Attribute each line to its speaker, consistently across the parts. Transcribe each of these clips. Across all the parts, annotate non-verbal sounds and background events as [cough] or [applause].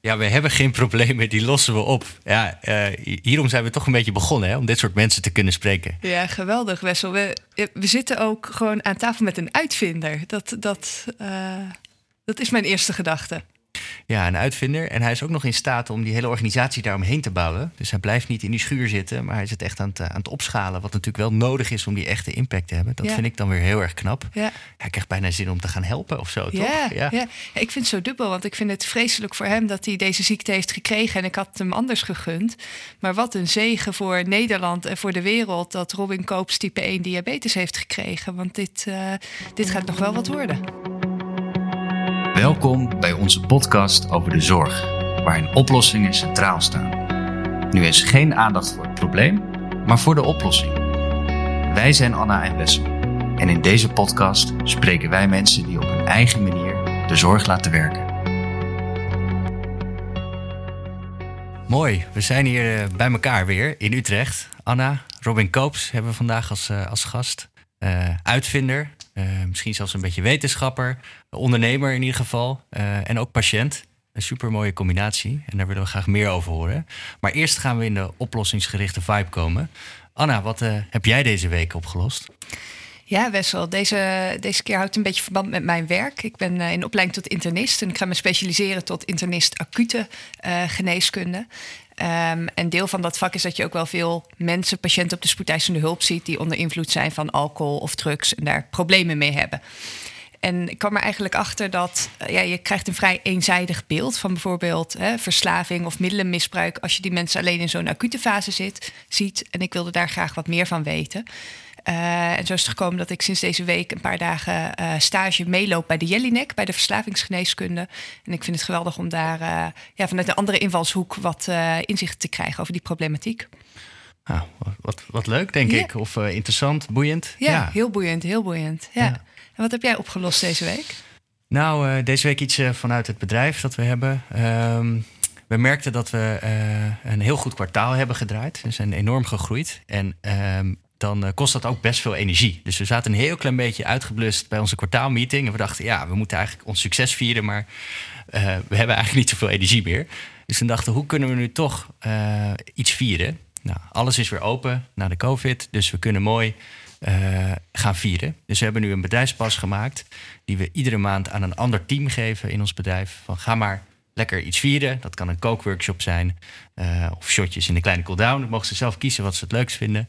Speaker 1: ja, we hebben geen [laughs] problemen, die lossen we op. Ja, uh, hierom zijn we toch een beetje begonnen, hè, om dit soort mensen te kunnen spreken.
Speaker 2: Ja, geweldig, Wessel. We, we zitten ook gewoon aan tafel met een uitvinder. Dat, dat, uh, dat is mijn eerste gedachte.
Speaker 1: Ja, een uitvinder. En hij is ook nog in staat om die hele organisatie daaromheen te bouwen. Dus hij blijft niet in die schuur zitten, maar hij zit echt aan het, aan het opschalen. Wat natuurlijk wel nodig is om die echte impact te hebben. Dat vind ik dan weer heel erg knap. Ja. Hij krijgt bijna zin om te gaan helpen of zo, toch?
Speaker 2: Ja, ja. ja. ik vind het zo dubbel, want ik vind het vreselijk voor hem dat hij deze ziekte heeft gekregen. En ik had hem anders gegund. Maar wat een zegen voor Nederland en voor de wereld dat Robin Koops type 1 diabetes heeft gekregen. Want dit, uh, dit gaat nog wel wat worden.
Speaker 3: Welkom bij onze podcast over de zorg, waarin oplossingen centraal staan. Nu is geen aandacht voor het probleem, maar voor de oplossing. Wij zijn Anna en Wessel en in deze podcast spreken wij mensen die op hun eigen manier de zorg laten werken.
Speaker 1: Mooi, we zijn hier eh, bij elkaar weer in Utrecht. Anna, Robin Koops hebben we vandaag als, uh, als gast. Uh, uitvinder, misschien zelfs een beetje wetenschapper, ondernemer in ieder geval. Uh, en ook patiënt. Een super mooie combinatie. En daar willen we graag meer over horen. Maar eerst gaan we in de oplossingsgerichte vibe komen. Anna, wat uh, heb jij deze week opgelost?
Speaker 2: Ja, Wessel, deze, deze keer houdt een beetje verband met mijn werk. Ik ben in opleiding tot internist en ik ga me specialiseren tot internist acute geneeskunde. Um, en deel van dat vak is dat je ook wel veel mensen, patiënten op de spoedeisende hulp ziet die onder invloed zijn van alcohol of drugs en daar problemen mee hebben. En ik kwam er eigenlijk achter dat uh, ja, je krijgt een vrij eenzijdig beeld van bijvoorbeeld hè, verslaving of middelenmisbruik als je die mensen alleen in zo'n acute fase zit, ziet. En ik wilde daar graag wat meer van weten. Uh, en zo is het gekomen dat ik sinds deze week een paar dagen uh, stage meeloop bij de Jellinek, bij de verslavingsgeneeskunde. En ik vind het geweldig om daar uh, ja, vanuit een andere invalshoek wat inzicht te krijgen over die problematiek.
Speaker 1: Nou, wat, wat leuk, denk ik. Of interessant, boeiend.
Speaker 2: Ja, ja, heel boeiend, heel boeiend. Ja. ja. En wat heb jij opgelost deze week?
Speaker 1: Nou, deze week iets vanuit het bedrijf dat we hebben. Um, we merkten dat we een heel goed kwartaal hebben gedraaid. We zijn enorm gegroeid. En um, dan uh, kost dat ook best veel energie. Dus we zaten een heel klein beetje uitgeblust bij onze kwartaalmeeting. En we dachten, ja, we moeten eigenlijk ons succes vieren, maar uh, we hebben eigenlijk niet zoveel energie meer. Dus we dachten, hoe kunnen we nu toch uh, iets vieren? Nou, alles is weer open na de COVID, dus we kunnen mooi gaan vieren. Dus we hebben nu een bedrijfspas gemaakt, die we iedere maand aan een ander team geven in ons bedrijf. Van ga maar lekker iets vieren. Dat kan een kookworkshop zijn. Uh, of shotjes in de kleine cooldown. Dan mogen ze zelf kiezen wat ze het leukst vinden.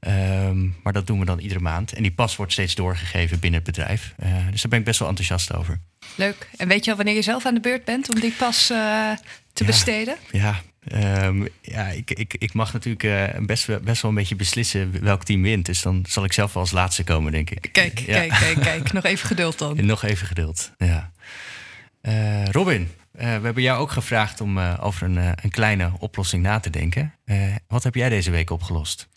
Speaker 1: Um, maar dat doen we dan iedere maand. En die pas wordt steeds doorgegeven binnen het bedrijf. Uh, dus daar ben ik best wel enthousiast over.
Speaker 2: Leuk. En weet je al wanneer je zelf aan de beurt bent om die pas uh, te
Speaker 1: ja,
Speaker 2: besteden?
Speaker 1: Ja, um, ja ik, ik, ik mag natuurlijk best, best wel een beetje beslissen welk team wint. Dus dan zal ik zelf wel als laatste komen, denk ik.
Speaker 2: Kijk, ja. kijk, kijk, kijk. Nog even geduld dan.
Speaker 1: En [laughs] nog even geduld, ja. Robin, uh, we hebben jou ook gevraagd om uh, over een, uh, een, kleine oplossing na te denken. wat heb jij deze week opgelost?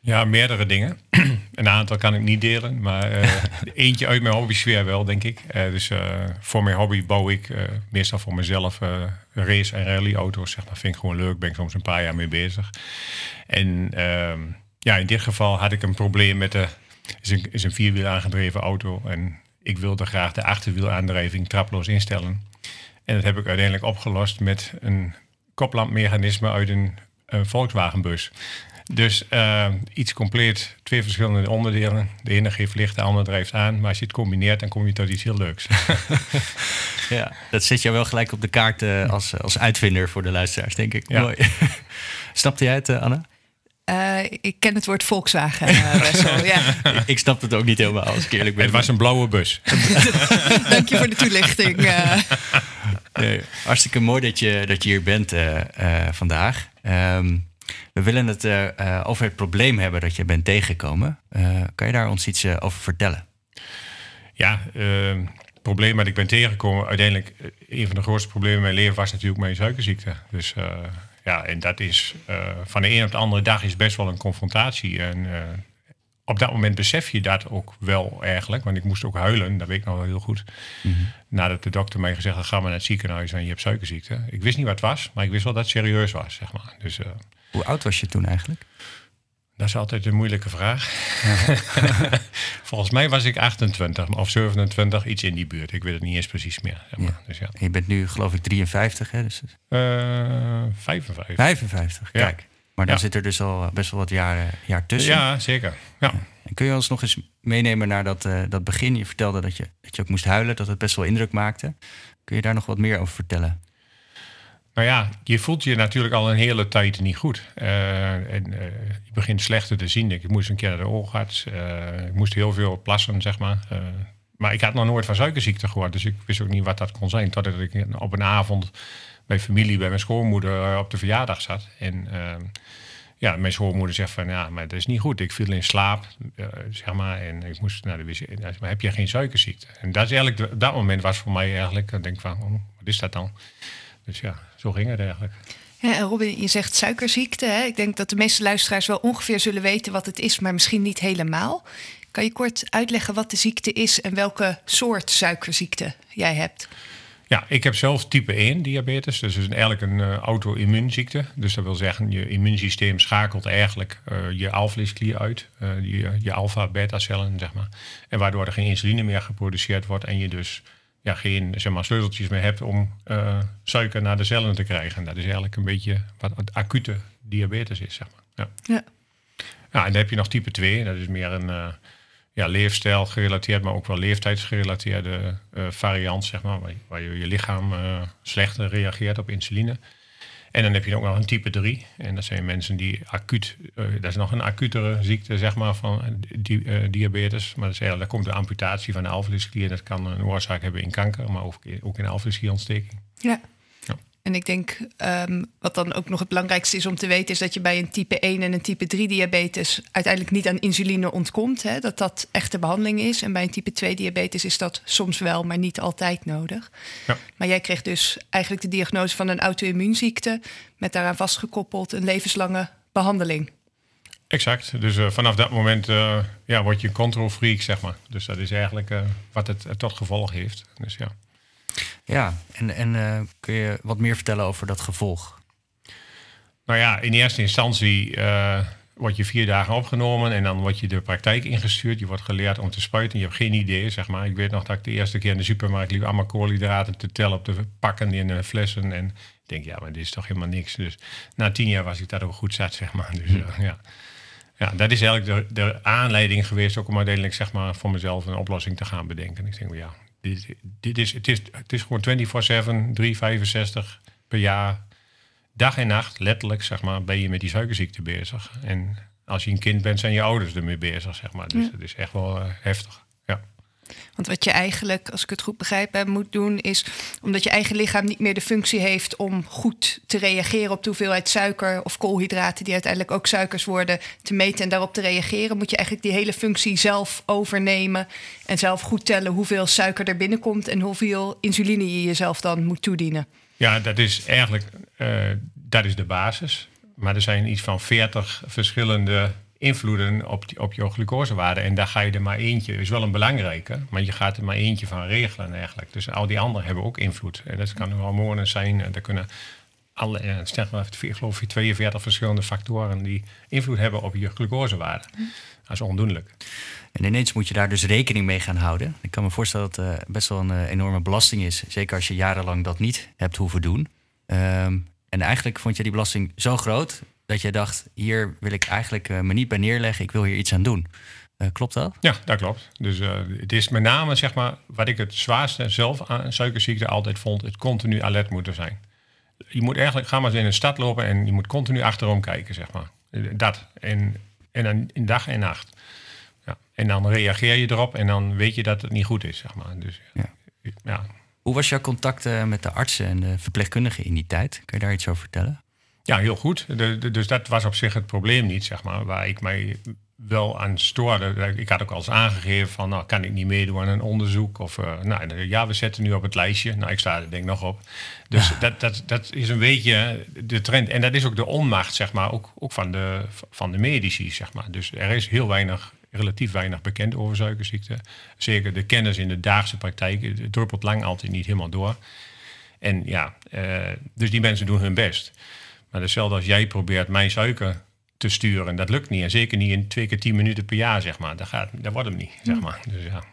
Speaker 4: Ja, meerdere dingen. [clears throat] een aantal kan ik niet delen, maar [laughs] eentje uit mijn hobby-sfeer wel, denk ik. dus voor mijn hobby bouw ik meestal voor mezelf race- en rally-auto's. Zeg, dat vind ik gewoon leuk, ben ik soms een paar jaar mee bezig. En ehm, ja, in dit geval had ik een probleem met de... is een, is een vierwiel aangedreven auto en ik wilde graag de achterwielaandrijving traploos instellen. En dat heb ik uiteindelijk opgelost met een koplampmechanisme uit een, een Volkswagenbus. Dus uh, iets compleet, twee verschillende onderdelen. De ene geeft licht, de andere drijft aan. Maar als je het combineert, dan kom je tot iets heel leuks. [laughs]
Speaker 1: ja, dat zet je wel gelijk op de kaart uh, als, als uitvinder voor de luisteraars, denk ik. Ja. Mooi. [laughs] Snapte jij het, uh, Anna?
Speaker 2: Uh, ik ken het woord Volkswagen uh, ja. [laughs]
Speaker 1: Ik snap het ook niet helemaal, als ik eerlijk ben.
Speaker 4: Het was een blauwe bus.
Speaker 2: Dank je voor de toelichting. Uh.
Speaker 1: Nee, hartstikke mooi dat je, dat je hier bent vandaag. Um, we willen het over het probleem hebben dat je bent tegengekomen. kan je daar ons iets over vertellen?
Speaker 4: Ja, het probleem dat ik ben tegengekomen... uiteindelijk, een van de grootste problemen in mijn leven was natuurlijk mijn suikerziekte. Dus ja, en dat is van de een op de andere dag is best wel een confrontatie. En op dat moment besef je dat ook wel eigenlijk. Want ik moest ook huilen, dat weet ik nog wel heel goed. Mm -hmm. Nadat de dokter mij gezegd had, ga maar naar het ziekenhuis en je hebt suikerziekte. Ik wist niet wat het was, maar ik wist wel dat het serieus was, zeg maar. Dus, uh,
Speaker 1: Hoe oud was je toen eigenlijk?
Speaker 4: Dat is altijd een moeilijke vraag. [laughs] Volgens mij was ik 28 of 27, iets in die buurt. Ik weet het niet eens precies meer. Zeg maar.
Speaker 1: Ja.
Speaker 4: Dus ja.
Speaker 1: Je bent nu geloof ik 53, hè? Dus
Speaker 4: Eh, 55.
Speaker 1: 55,
Speaker 4: Ja.
Speaker 1: kijk. Maar dan
Speaker 4: Ja.
Speaker 1: zit er dus al best wel wat jaar, jaar tussen.
Speaker 4: Ja, zeker. Ja.
Speaker 1: En kun je ons nog eens meenemen naar dat, eh, dat begin? Je vertelde dat je, dat je ook moest huilen, dat het best wel indruk maakte. Kun je daar nog wat meer over vertellen?
Speaker 4: Nou ja, je voelt je natuurlijk al een hele tijd niet goed. Eh, en eh, je begint slechter te zien. Ik moest een keer naar de oogarts. Eh, ik moest heel veel plassen, zeg maar. Eh, maar ik had nog nooit van suikerziekte gehoord. Dus ik wist ook niet wat dat kon zijn. Totdat ik op een avond familie, bij mijn schoonmoeder eh, op de verjaardag zat. En eh, ja, mijn schoonmoeder zegt van, ja, maar dat is niet goed. Ik viel in slaap, eh, zeg maar. En ik moest naar de wc. Maar heb je geen suikerziekte? En dat is eigenlijk, dat moment was voor mij eigenlijk, ik denk van, oh, wat is dat dan? Dus ja, zo ging het eigenlijk.
Speaker 2: Ja, Robin, je zegt suikerziekte. Hè? Ik denk dat de meeste luisteraars wel ongeveer zullen weten wat het is, maar misschien niet helemaal. Kan je kort uitleggen wat de ziekte is en welke soort suikerziekte jij hebt?
Speaker 4: Ja, ik heb zelf type 1 diabetes. Dus het is eigenlijk een eh, auto-immuunziekte. Dus dat wil zeggen, je immuunsysteem schakelt eigenlijk eh, je alvleesklier uit. eh, je je alpha-beta-cellen, zeg maar. En waardoor er geen insuline meer geproduceerd wordt. En je dus ja, geen zeg maar, sleuteltjes meer hebt om suiker naar de cellen te krijgen. Dat is eigenlijk een beetje wat acute diabetes is, zeg maar. Ja.
Speaker 2: Ja.
Speaker 4: Ja, en dan heb je nog type 2. Dat is meer een ja, leefstijl gerelateerd, maar ook wel leeftijdsgerelateerde eh, variant, zeg maar. Waar, je- je, lichaam eh, slechter reageert op insuline. En dan heb je ook nog een type 3. En dat zijn mensen die acuut, eh, dat is nog een acutere ziekte, zeg maar, van di- diabetes. Maar dat is eigenlijk, daar komt de amputatie van de alvleesklier. Dat kan een oorzaak hebben in kanker, maar ook, ook in alvleesklierontsteking.
Speaker 2: Ja. En ik denk, ehm, wat dan ook nog het belangrijkste is om te weten, is dat je bij een type 1 en een type 3 diabetes uiteindelijk niet aan insuline ontkomt. Hè? Dat dat echte behandeling is. En bij een type 2 diabetes is dat soms wel, maar niet altijd nodig.
Speaker 4: Ja.
Speaker 2: Maar jij kreeg dus eigenlijk de diagnose van een auto-immuunziekte met daaraan vastgekoppeld een levenslange behandeling.
Speaker 4: Exact. Dus eh, vanaf dat moment eh, ja, word je een control freak, zeg maar. Dus dat is eigenlijk eh, wat het eh, tot gevolg heeft. Dus ja.
Speaker 1: Ja, en, en eh, kun je wat meer vertellen over dat gevolg?
Speaker 4: Nou ja, in eerste instantie eh, word je vier dagen opgenomen en dan word je de praktijk ingestuurd. Je wordt geleerd om te spuiten. Je hebt geen idee, zeg maar. Ik weet nog dat ik de eerste keer in de supermarkt liep allemaal koolhydraten te tellen op de pakken in de flessen. En ik denk, ja, maar dit is toch helemaal niks. Dus na tien jaar was ik daar ook goed zat, zeg maar. Dus eh, ja. ja, dat is eigenlijk de, de aanleiding geweest ook om uiteindelijk zeg maar, voor mezelf een oplossing te gaan bedenken. Ik denk, ja, dit, dit is, het, is, het is gewoon 24-7, 365 per jaar dag en nacht, letterlijk, zeg maar, ben je met die suikerziekte bezig. En als je een kind bent, zijn je ouders ermee bezig, zeg maar. Dus
Speaker 2: Ja.
Speaker 4: het is echt wel eh, heftig.
Speaker 2: Want wat je eigenlijk, als ik het goed begrijp, moet doen, is omdat je eigen lichaam niet meer de functie heeft om goed te reageren op de hoeveelheid suiker of koolhydraten, die uiteindelijk ook suikers worden, te meten en daarop te reageren, moet je eigenlijk die hele functie zelf overnemen en zelf goed tellen hoeveel suiker er binnenkomt en hoeveel insuline je jezelf dan moet toedienen.
Speaker 4: ja, dat is eigenlijk eh, dat is de basis. Maar er zijn iets van 40 verschillende invloeden op, op je glucosewaarde. En daar ga je er maar eentje, is wel een belangrijke, maar je gaat er maar eentje van regelen eigenlijk. Dus al die anderen hebben ook invloed. En dat kan hormonen zijn, en dat kunnen alle, eh, zeg maar, geloof ik 42 verschillende factoren die invloed hebben op je glucosewaarde. Dat is ondoenlijk.
Speaker 1: En ineens moet je daar dus rekening mee gaan houden. Ik kan me voorstellen dat het best wel een eh, enorme belasting is. Zeker als je jarenlang dat niet hebt hoeven doen. Ehm, en eigenlijk vond je die belasting zo groot dat je dacht: hier wil ik eigenlijk eh, me niet bij neerleggen. Ik wil hier iets aan doen. Eh, klopt dat?
Speaker 4: Ja, dat klopt. Dus eh, het is met name, zeg maar, wat ik het zwaarste zelf aan suikerziekte altijd vond, het continu alert moeten zijn. Je moet eigenlijk, ga maar eens in een stad lopen en je moet continu achterom kijken, zeg maar. Dat. En, en dan in dag en nacht. Ja. En dan reageer je erop en dan weet je dat het niet goed is, zeg maar. Dus ja. ja.
Speaker 1: Hoe was jouw contact met de artsen en de verpleegkundigen in die tijd? Kun je daar iets over vertellen?
Speaker 4: Ja, heel goed. De, de- dus dat was op zich het probleem niet, zeg maar. Waar ik mij wel aan stoorde. Ik had ook al eens aangegeven van, nou, kan ik niet meedoen aan een onderzoek? Of, eh, nou, ja, we zetten nu op het lijstje. Nou, ik sta er denk ik nog op. Dus dat, dat, dat is een beetje de trend. En dat is ook de onmacht, zeg maar, ook, ook van, de, van de medici, zeg maar. Dus er is heel weinig, relatief weinig bekend over suikerziekte. Zeker de kennis in de dagelijkse praktijk, het druppelt lang altijd niet helemaal door. En ja, eh, dus die mensen doen hun best. Maar hetzelfde als jij probeert mijn suiker te sturen. Dat lukt niet. En zeker niet in twee keer tien minuten per jaar, zeg maar. Dat, gaat, dat wordt hem niet, zeg
Speaker 2: Hm.
Speaker 4: maar. Dus ja.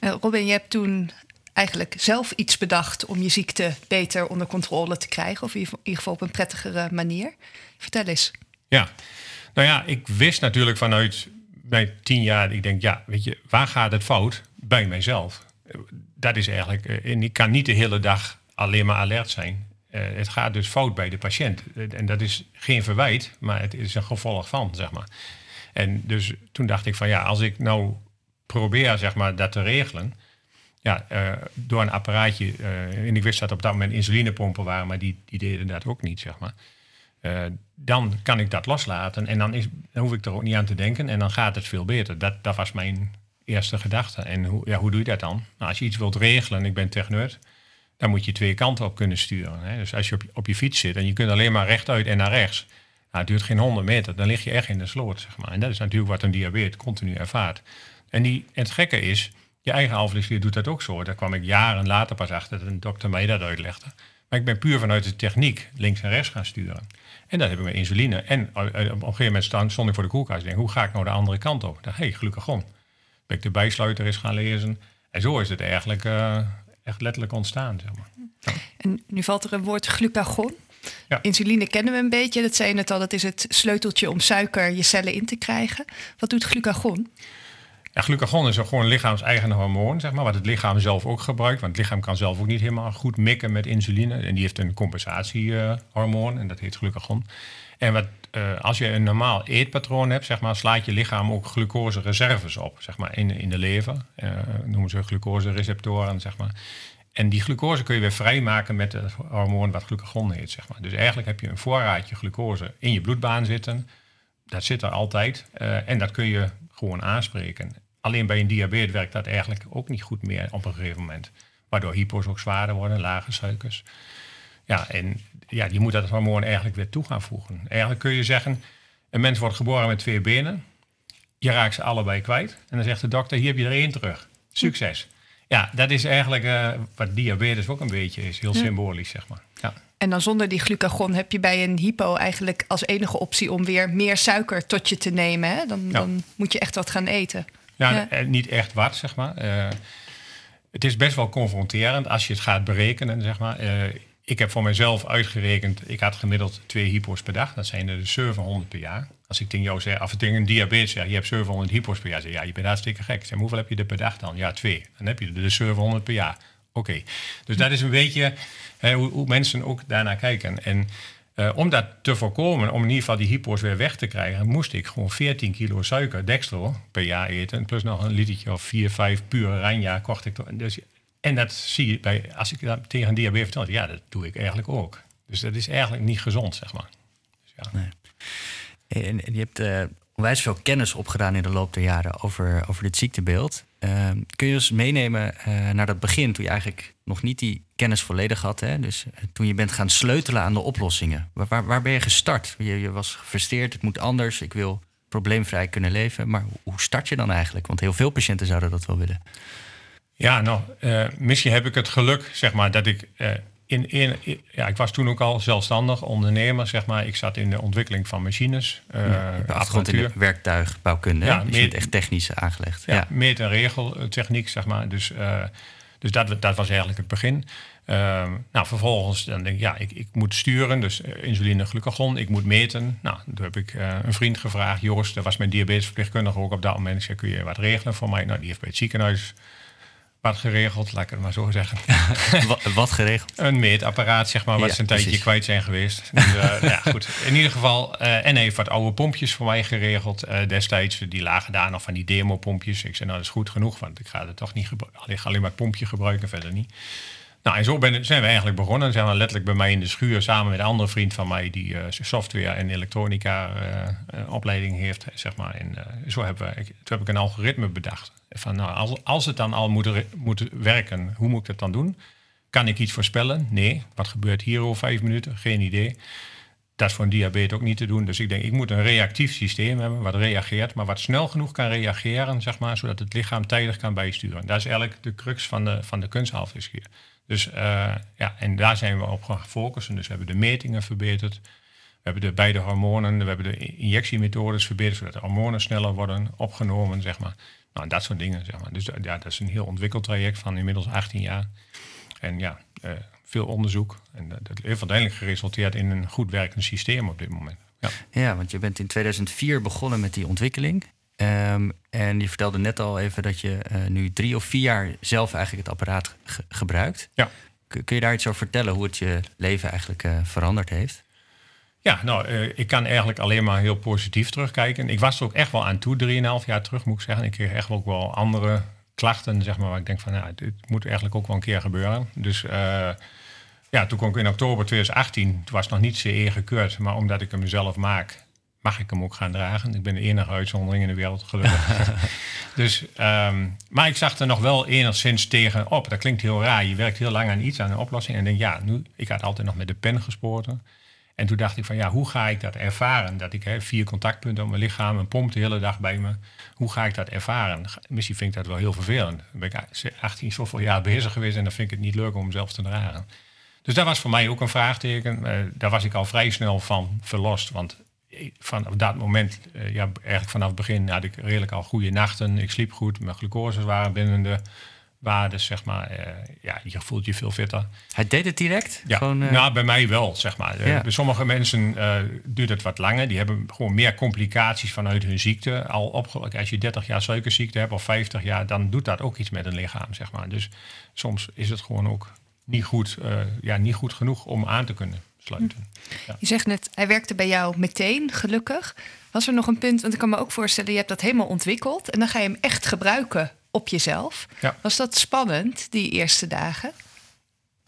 Speaker 2: Eh, Robin, je hebt toen eigenlijk zelf iets bedacht om je ziekte beter onder controle te krijgen. Of in ieder geval op een prettigere manier. Vertel eens.
Speaker 4: Ja, nou ja, ik wist natuurlijk vanuit mijn tien jaar, ik denk, ja, weet je, waar gaat het fout? Bij mijzelf. Dat is eigenlijk, eh, en ik kan niet de hele dag alleen maar alert zijn. Eh, het gaat dus fout bij de patiënt. Eh, En dat is geen verwijt, maar het is een gevolg van, zeg maar. En dus toen dacht ik van, ja, als ik nou probeer, zeg maar, dat te regelen, ja, eh, door een apparaatje, en ik wist dat op dat moment insulinepompen waren, maar die, die deden dat ook niet, zeg maar. Dan kan ik dat loslaten en dan, is, hoef ik er ook niet aan te denken en dan gaat het veel beter. Dat, dat was mijn eerste gedachte. En hoe, ja, hoe doe je dat dan? Nou, als je iets wilt regelen, ik ben techneut, dan moet je twee kanten op kunnen sturen. Hè? Dus als je op, op je fiets zit en je kunt alleen maar rechtuit en naar rechts, nou, het duurt geen 100 meter, dan lig je echt in de sloot. Zeg maar. En dat is natuurlijk wat een diabetes continu ervaart. En, die, en het gekke is, je eigen alvleesklier doet dat ook zo. Daar kwam ik jaren later pas achter dat een dokter mij dat uitlegde. Maar ik ben puur vanuit de techniek links en rechts gaan sturen. En dat heb ik met insuline. En eh, op een gegeven moment stond, ik voor de koelkast en denk, hoe ga ik nou de andere kant op? Hé, hey, glucagon. Ben ik de bijsluiter eens gaan lezen. En zo is het eigenlijk eh, echt letterlijk ontstaan, zeg maar.
Speaker 2: En nu valt er een woord glucagon.
Speaker 4: Ja.
Speaker 2: Insuline kennen we een beetje. Dat zei je net al, dat is het sleuteltje om suiker je cellen in te krijgen. Wat doet glucagon?
Speaker 4: Ja, glucagon is gewoon een lichaams-eigen hormoon, zeg maar, wat het lichaam zelf ook gebruikt. Want het lichaam kan zelf ook niet helemaal goed mikken met insuline. En die heeft een compensatiehormoon en dat heet glucagon. En wat, eh, als je een normaal eetpatroon hebt, zeg maar, slaat je lichaam ook glucosereserves op, zeg maar, in, in de lever. Eh noemen ze glucosereceptoren, zeg maar. En die glucose kun je weer vrijmaken met het hormoon wat glucagon heet, zeg maar. Dus eigenlijk heb je een voorraadje glucose in je bloedbaan zitten. Dat zit er altijd. eh, en dat kun je gewoon aanspreken. Alleen bij een diabetes werkt dat eigenlijk ook niet goed meer op een gegeven moment. Waardoor hypo's ook zwaarder worden, lage suikers. Ja, en ja, je moet dat hormoon eigenlijk weer toe gaan voegen. Eigenlijk kun je zeggen, een mens wordt geboren met twee benen. Je raakt ze allebei kwijt. En dan zegt de dokter, hier heb je er één terug. Succes. Ja, dat is eigenlijk eh, wat diabetes ook een beetje is. Heel symbolisch, zeg maar. Ja.
Speaker 2: En dan zonder die glucagon heb je bij een hypo eigenlijk als enige optie om weer meer suiker tot je te nemen. Hè? Dan,
Speaker 4: Ja.
Speaker 2: dan moet je echt wat gaan eten.
Speaker 4: Ja,
Speaker 2: Ja.
Speaker 4: eh, niet echt wat, zeg maar. Eh, het is best wel confronterend als je het gaat berekenen, zeg maar. Ik heb voor mezelf uitgerekend, ik had gemiddeld twee hypo's per dag. Dat zijn er dus 700 per jaar. Als ik tegen jou zeg, ik tegen een diabetes zeg, je hebt 700 hypo's per jaar. Zeg, ja, je bent hartstikke gek. Zeg, hoeveel heb je er per dag dan? Ja, twee. Dan heb je er dus 700 per jaar. Oké. Dus dat is een beetje hè, hoe, mensen ook daarnaar kijken. En eh, om dat te voorkomen, om in ieder geval die hypo's weer weg te krijgen, moest ik gewoon 14 kilo suiker, dextro, per jaar eten. Plus nog een litertje of 4, 5 pure ranja kocht ik. Dus, en dat zie je bij, als ik dat tegen diabetes vertel, ja, dat doe ik eigenlijk ook. Dus dat is eigenlijk niet gezond, zeg maar. Dus ja.
Speaker 1: En, en je hebt eh, onwijs veel kennis opgedaan in de loop der jaren over, over dit ziektebeeld. Ehm, kun je ons meenemen eh, naar dat begin, toen je eigenlijk nog niet die kennis volledig had? Hè? Dus eh, toen je bent gaan sleutelen aan de oplossingen. Waar, waar, ben je gestart? Je, je was gefrustreerd, het moet anders, ik wil probleemvrij kunnen leven. Maar hoe start je dan eigenlijk? Want heel veel patiënten zouden dat wel willen.
Speaker 4: Ja, nou, eh, misschien heb ik het geluk, zeg maar, dat ik eh, in, in, in- ja, ik was toen ook al zelfstandig ondernemer, zeg maar. Ik zat in de ontwikkeling van machines,
Speaker 1: je hebt een achtergrond in de werktuigbouwkunde.
Speaker 4: Ja,
Speaker 1: Ja, dus je echt technisch aangelegd.
Speaker 4: Ja,
Speaker 1: Ja.
Speaker 4: meet- en regeltechniek, zeg maar. Dus, dus dat, dat was eigenlijk het begin. Ehm, nou, vervolgens dan denk ik, ja, ik, ik moet sturen, dus insuline, glucagon, ik moet meten. Nou, toen heb ik een vriend gevraagd, Joost, dat was mijn diabetesverpleegkundige ook op dat moment. Ik zei, kun je wat regelen voor mij? Nou, die heeft bij het ziekenhuis wat geregeld, laat ik het maar zo zeggen. [laughs]
Speaker 1: Wat, wat geregeld?
Speaker 4: Een meetapparaat, zeg maar, wat
Speaker 1: Ja,
Speaker 4: ze een tijdje kwijt zijn geweest. Dus, eh, [laughs] nou ja, goed. In ieder geval, eh, en hij heeft wat oude pompjes voor mij geregeld eh, destijds. Die lagen daar nog van die demopompjes. Ik zei, nou, dat is goed genoeg, want ik ga het toch niet gebruiken. Alleen, alleen maar het pompje gebruiken, verder niet. Nou, en zo ben, zijn we eigenlijk begonnen. Zijn we letterlijk bij mij in de schuur samen met een andere vriend van mij die software en elektronica opleiding heeft, zeg maar. En zo hebben we, ik- toen heb ik een algoritme bedacht. Van, nou, als, het dan al moet, werken, hoe moet ik dat dan doen? Kan ik iets voorspellen? Nee. Wat gebeurt hier over vijf minuten? Geen idee. Dat is voor een diabetes ook niet te doen. Dus ik denk, ik moet een reactief systeem hebben, wat reageert, maar wat snel genoeg kan reageren, zeg maar, zodat het lichaam tijdig kan bijsturen. Dat is eigenlijk de crux van de, van de. Dus eh, ja, en daar zijn we op gaan focussen. Dus we hebben de metingen verbeterd. We hebben de beide hormonen, we hebben de injectiemethodes verbeterd, zodat de hormonen sneller worden opgenomen, zeg maar. Nou, dat soort dingen, zeg maar. Dus ja, dat is een heel ontwikkeld traject van inmiddels 18 jaar. En ja, uh, veel onderzoek. En dat heeft uiteindelijk geresulteerd in een goed werkend systeem op dit moment.
Speaker 1: Ja, ja want je bent in 2004 begonnen met die ontwikkeling. Um, en je vertelde net al even dat je uh, nu drie of vier jaar zelf eigenlijk het apparaat ge gebruikt. Ja. Kun, kun je daar iets over vertellen hoe het je leven eigenlijk uh, veranderd heeft?
Speaker 4: Ja, nou, uh, ik kan eigenlijk alleen maar heel positief terugkijken. Ik was er ook echt wel aan toe, drieënhalf jaar terug moet ik zeggen. Ik kreeg echt ook wel andere klachten, zeg maar, waar ik denk van, nou, dit moet eigenlijk ook wel een keer gebeuren. Dus uh, ja, toen kwam ik in oktober 2018, toen was het nog niet CE gekeurd, maar omdat ik hem mezelf maak, mag ik hem ook gaan dragen. Ik ben de enige uitzondering in de wereld, gelukkig. [laughs] dus, um, maar ik zag er nog wel enigszins tegen op. Dat klinkt heel raar. Je werkt heel lang aan iets, aan een oplossing. En denk, ja, nu, ik had altijd nog met de pen gespoord. En toen dacht ik van ja, hoe ga ik dat ervaren? Dat ik hè, vier contactpunten op mijn lichaam, een pomp de hele dag bij me. Hoe ga ik dat ervaren? Misschien vind ik dat wel heel vervelend. Dan ben ik 18 zoveel jaar [laughs] bezig geweest en dan vind ik het niet leuk om hem zelf te dragen. Dus dat was voor mij ook een vraagteken. Uh, daar was ik al vrij snel van verlost. Want vanaf dat moment, uh, ja, eigenlijk vanaf het begin had ik redelijk al goede nachten. Ik sliep goed, mijn glucoses waren binnen de waarden, zeg maar. Uh, ja, je voelt je veel fitter.
Speaker 1: Hij deed het direct?
Speaker 4: Ja, gewoon, uh... nou, bij mij wel, zeg maar. Ja. Bij sommige mensen uh, duurt het wat langer. Die hebben gewoon meer complicaties vanuit hun ziekte. Al opgelukkig, als je 30 jaar suikerziekte hebt of 50 jaar, dan doet dat ook iets met een lichaam, zeg maar. Dus soms is het gewoon ook niet goed, ja, niet goed genoeg om aan te kunnen sluiten.
Speaker 2: Ja. Je zegt net, hij werkte bij jou meteen, gelukkig. Was er nog een punt, want ik kan me ook voorstellen, je hebt dat helemaal ontwikkeld en dan ga je hem echt gebruiken op jezelf. Ja. Was dat spannend, die eerste dagen?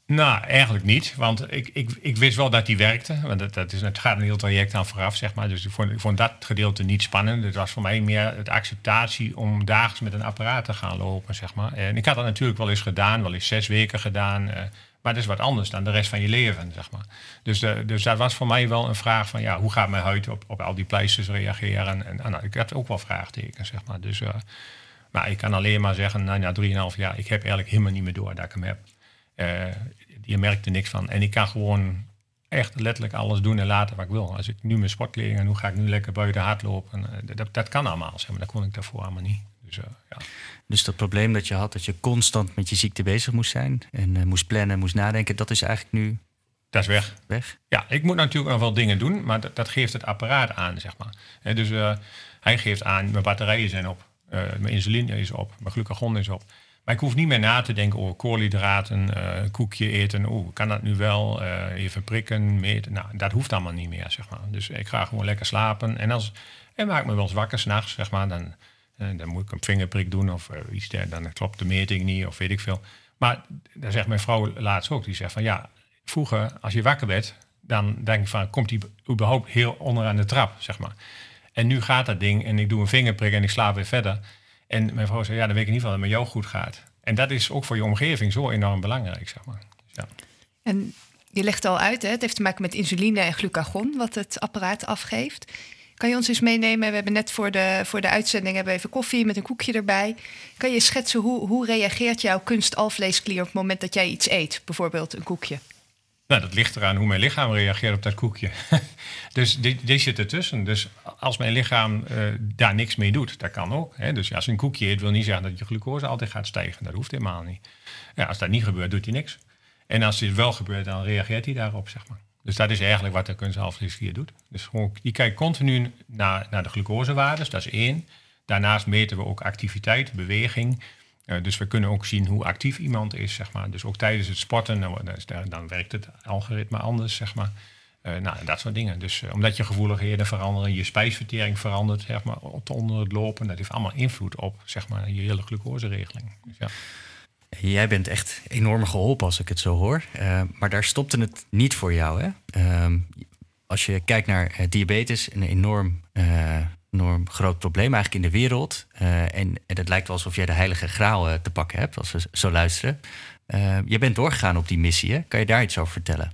Speaker 4: Nou, eigenlijk niet. Want ik, ik, ik wist wel dat die werkte. Want dat, dat is, het gaat een heel traject aan vooraf, zeg maar. Dus ik vond, ik vond dat gedeelte niet spannend. Het was voor mij meer de acceptatie om dagelijks met een apparaat te gaan lopen, zeg maar. En ik had dat natuurlijk wel eens gedaan, wel eens zes weken gedaan. Uh, maar dat is wat anders dan de rest van je leven, zeg maar. Dus, de, dus dat was voor mij wel een vraag van, ja, hoe gaat mijn huid op, op al die pleisters reageren? En, en nou, ik had ook wel vraagtekens, zeg maar. Dus... Uh, maar ik kan alleen maar zeggen, nou, na 3,5 jaar, ik heb eigenlijk helemaal niet meer door dat ik hem heb. Uh, je merkt er niks van. En ik kan gewoon echt letterlijk alles doen en laten wat ik wil. Als ik nu mijn sportkleding en hoe ga ik nu lekker buiten hardlopen, uh, dat, dat kan allemaal, zeg maar. Dat kon ik daarvoor allemaal niet. Dus, uh, ja.
Speaker 1: dus dat probleem dat je had, dat je constant met je ziekte bezig moest zijn en moest plannen, moest nadenken, dat is eigenlijk nu
Speaker 4: dat is weg.
Speaker 1: weg.
Speaker 4: Ja, ik moet natuurlijk nog wel dingen doen, maar dat, dat geeft het apparaat aan, zeg maar. dus hij geeft aan, mijn batterijen zijn op. Uh, mijn insuline is op, mijn glucagon is op. Maar ik hoef niet meer na te denken over koolhydraten, een koekje eten. Oeh, kan dat nu wel? Uh, even prikken, meten. Nou, dat hoeft allemaal niet meer, zeg maar. Dus ik ga gewoon lekker slapen. En, als, en maak me wel eens wakker s'nachts, zeg maar. Dan, dan moet ik een vingerprik doen of iets. Dan klopt de meting niet of weet ik veel. Maar dan zegt mijn vrouw laatst ook. Die zegt van ja, vroeger als je wakker werd... dan denk ik van, komt hij überhaupt heel onderaan de trap, zeg maar. En nu gaat dat ding en ik doe een vingerprik en ik slaap weer verder. En mijn vrouw zei, ja, dan weet ik niet van dat het met jou goed gaat. En dat is ook voor je omgeving zo enorm belangrijk, zeg maar. Ja.
Speaker 2: En je legt al uit, hè, het heeft te maken met insuline en glucagon, wat het apparaat afgeeft. Kan je ons eens meenemen? We hebben net voor de, voor de uitzending hebben even koffie met een koekje erbij. Kan je schetsen hoe, hoe reageert jouw kunstalvleesklier op het moment dat jij iets eet? Bijvoorbeeld een koekje.
Speaker 4: Nou, dat ligt eraan hoe mijn lichaam reageert op dat koekje. [laughs] dus die zit ertussen. Dus als mijn lichaam uh, daar niks mee doet, dat kan ook. Hè? Dus als je een koekje eet, wil niet zeggen dat je glucose altijd gaat stijgen. Dat hoeft helemaal niet. Ja, als dat niet gebeurt, doet hij niks. En als dit wel gebeurt, dan reageert hij daarop, zeg maar. Dus dat is eigenlijk wat de kunsthalvleesklier doet. Dus gewoon, die kijkt continu naar, naar de glucosewaardes, dat is één. Daarnaast meten we ook activiteit, beweging. Uh, dus we kunnen ook zien hoe actief iemand is, zeg maar. Dus ook tijdens het sporten, dan, dan werkt het algoritme anders, zeg maar. Uh, nou, dat soort dingen. Dus uh, omdat je gevoeligheden veranderen, je spijsvertering verandert, zeg maar, onder het lopen. Dat heeft allemaal invloed op, zeg maar, je hele glucoseregeling. Dus, ja.
Speaker 1: Jij bent echt enorm geholpen als ik het zo hoor. maar daar stopte het niet voor jou, hè? Ehm, als je kijkt naar diabetes, een enorm enorm groot probleem eigenlijk in de wereld. Uh, en, en het lijkt wel alsof jij de heilige graal uh, te pakken hebt, als we zo luisteren. Uh, je bent doorgegaan op die missie, hè? Kan je daar iets over vertellen?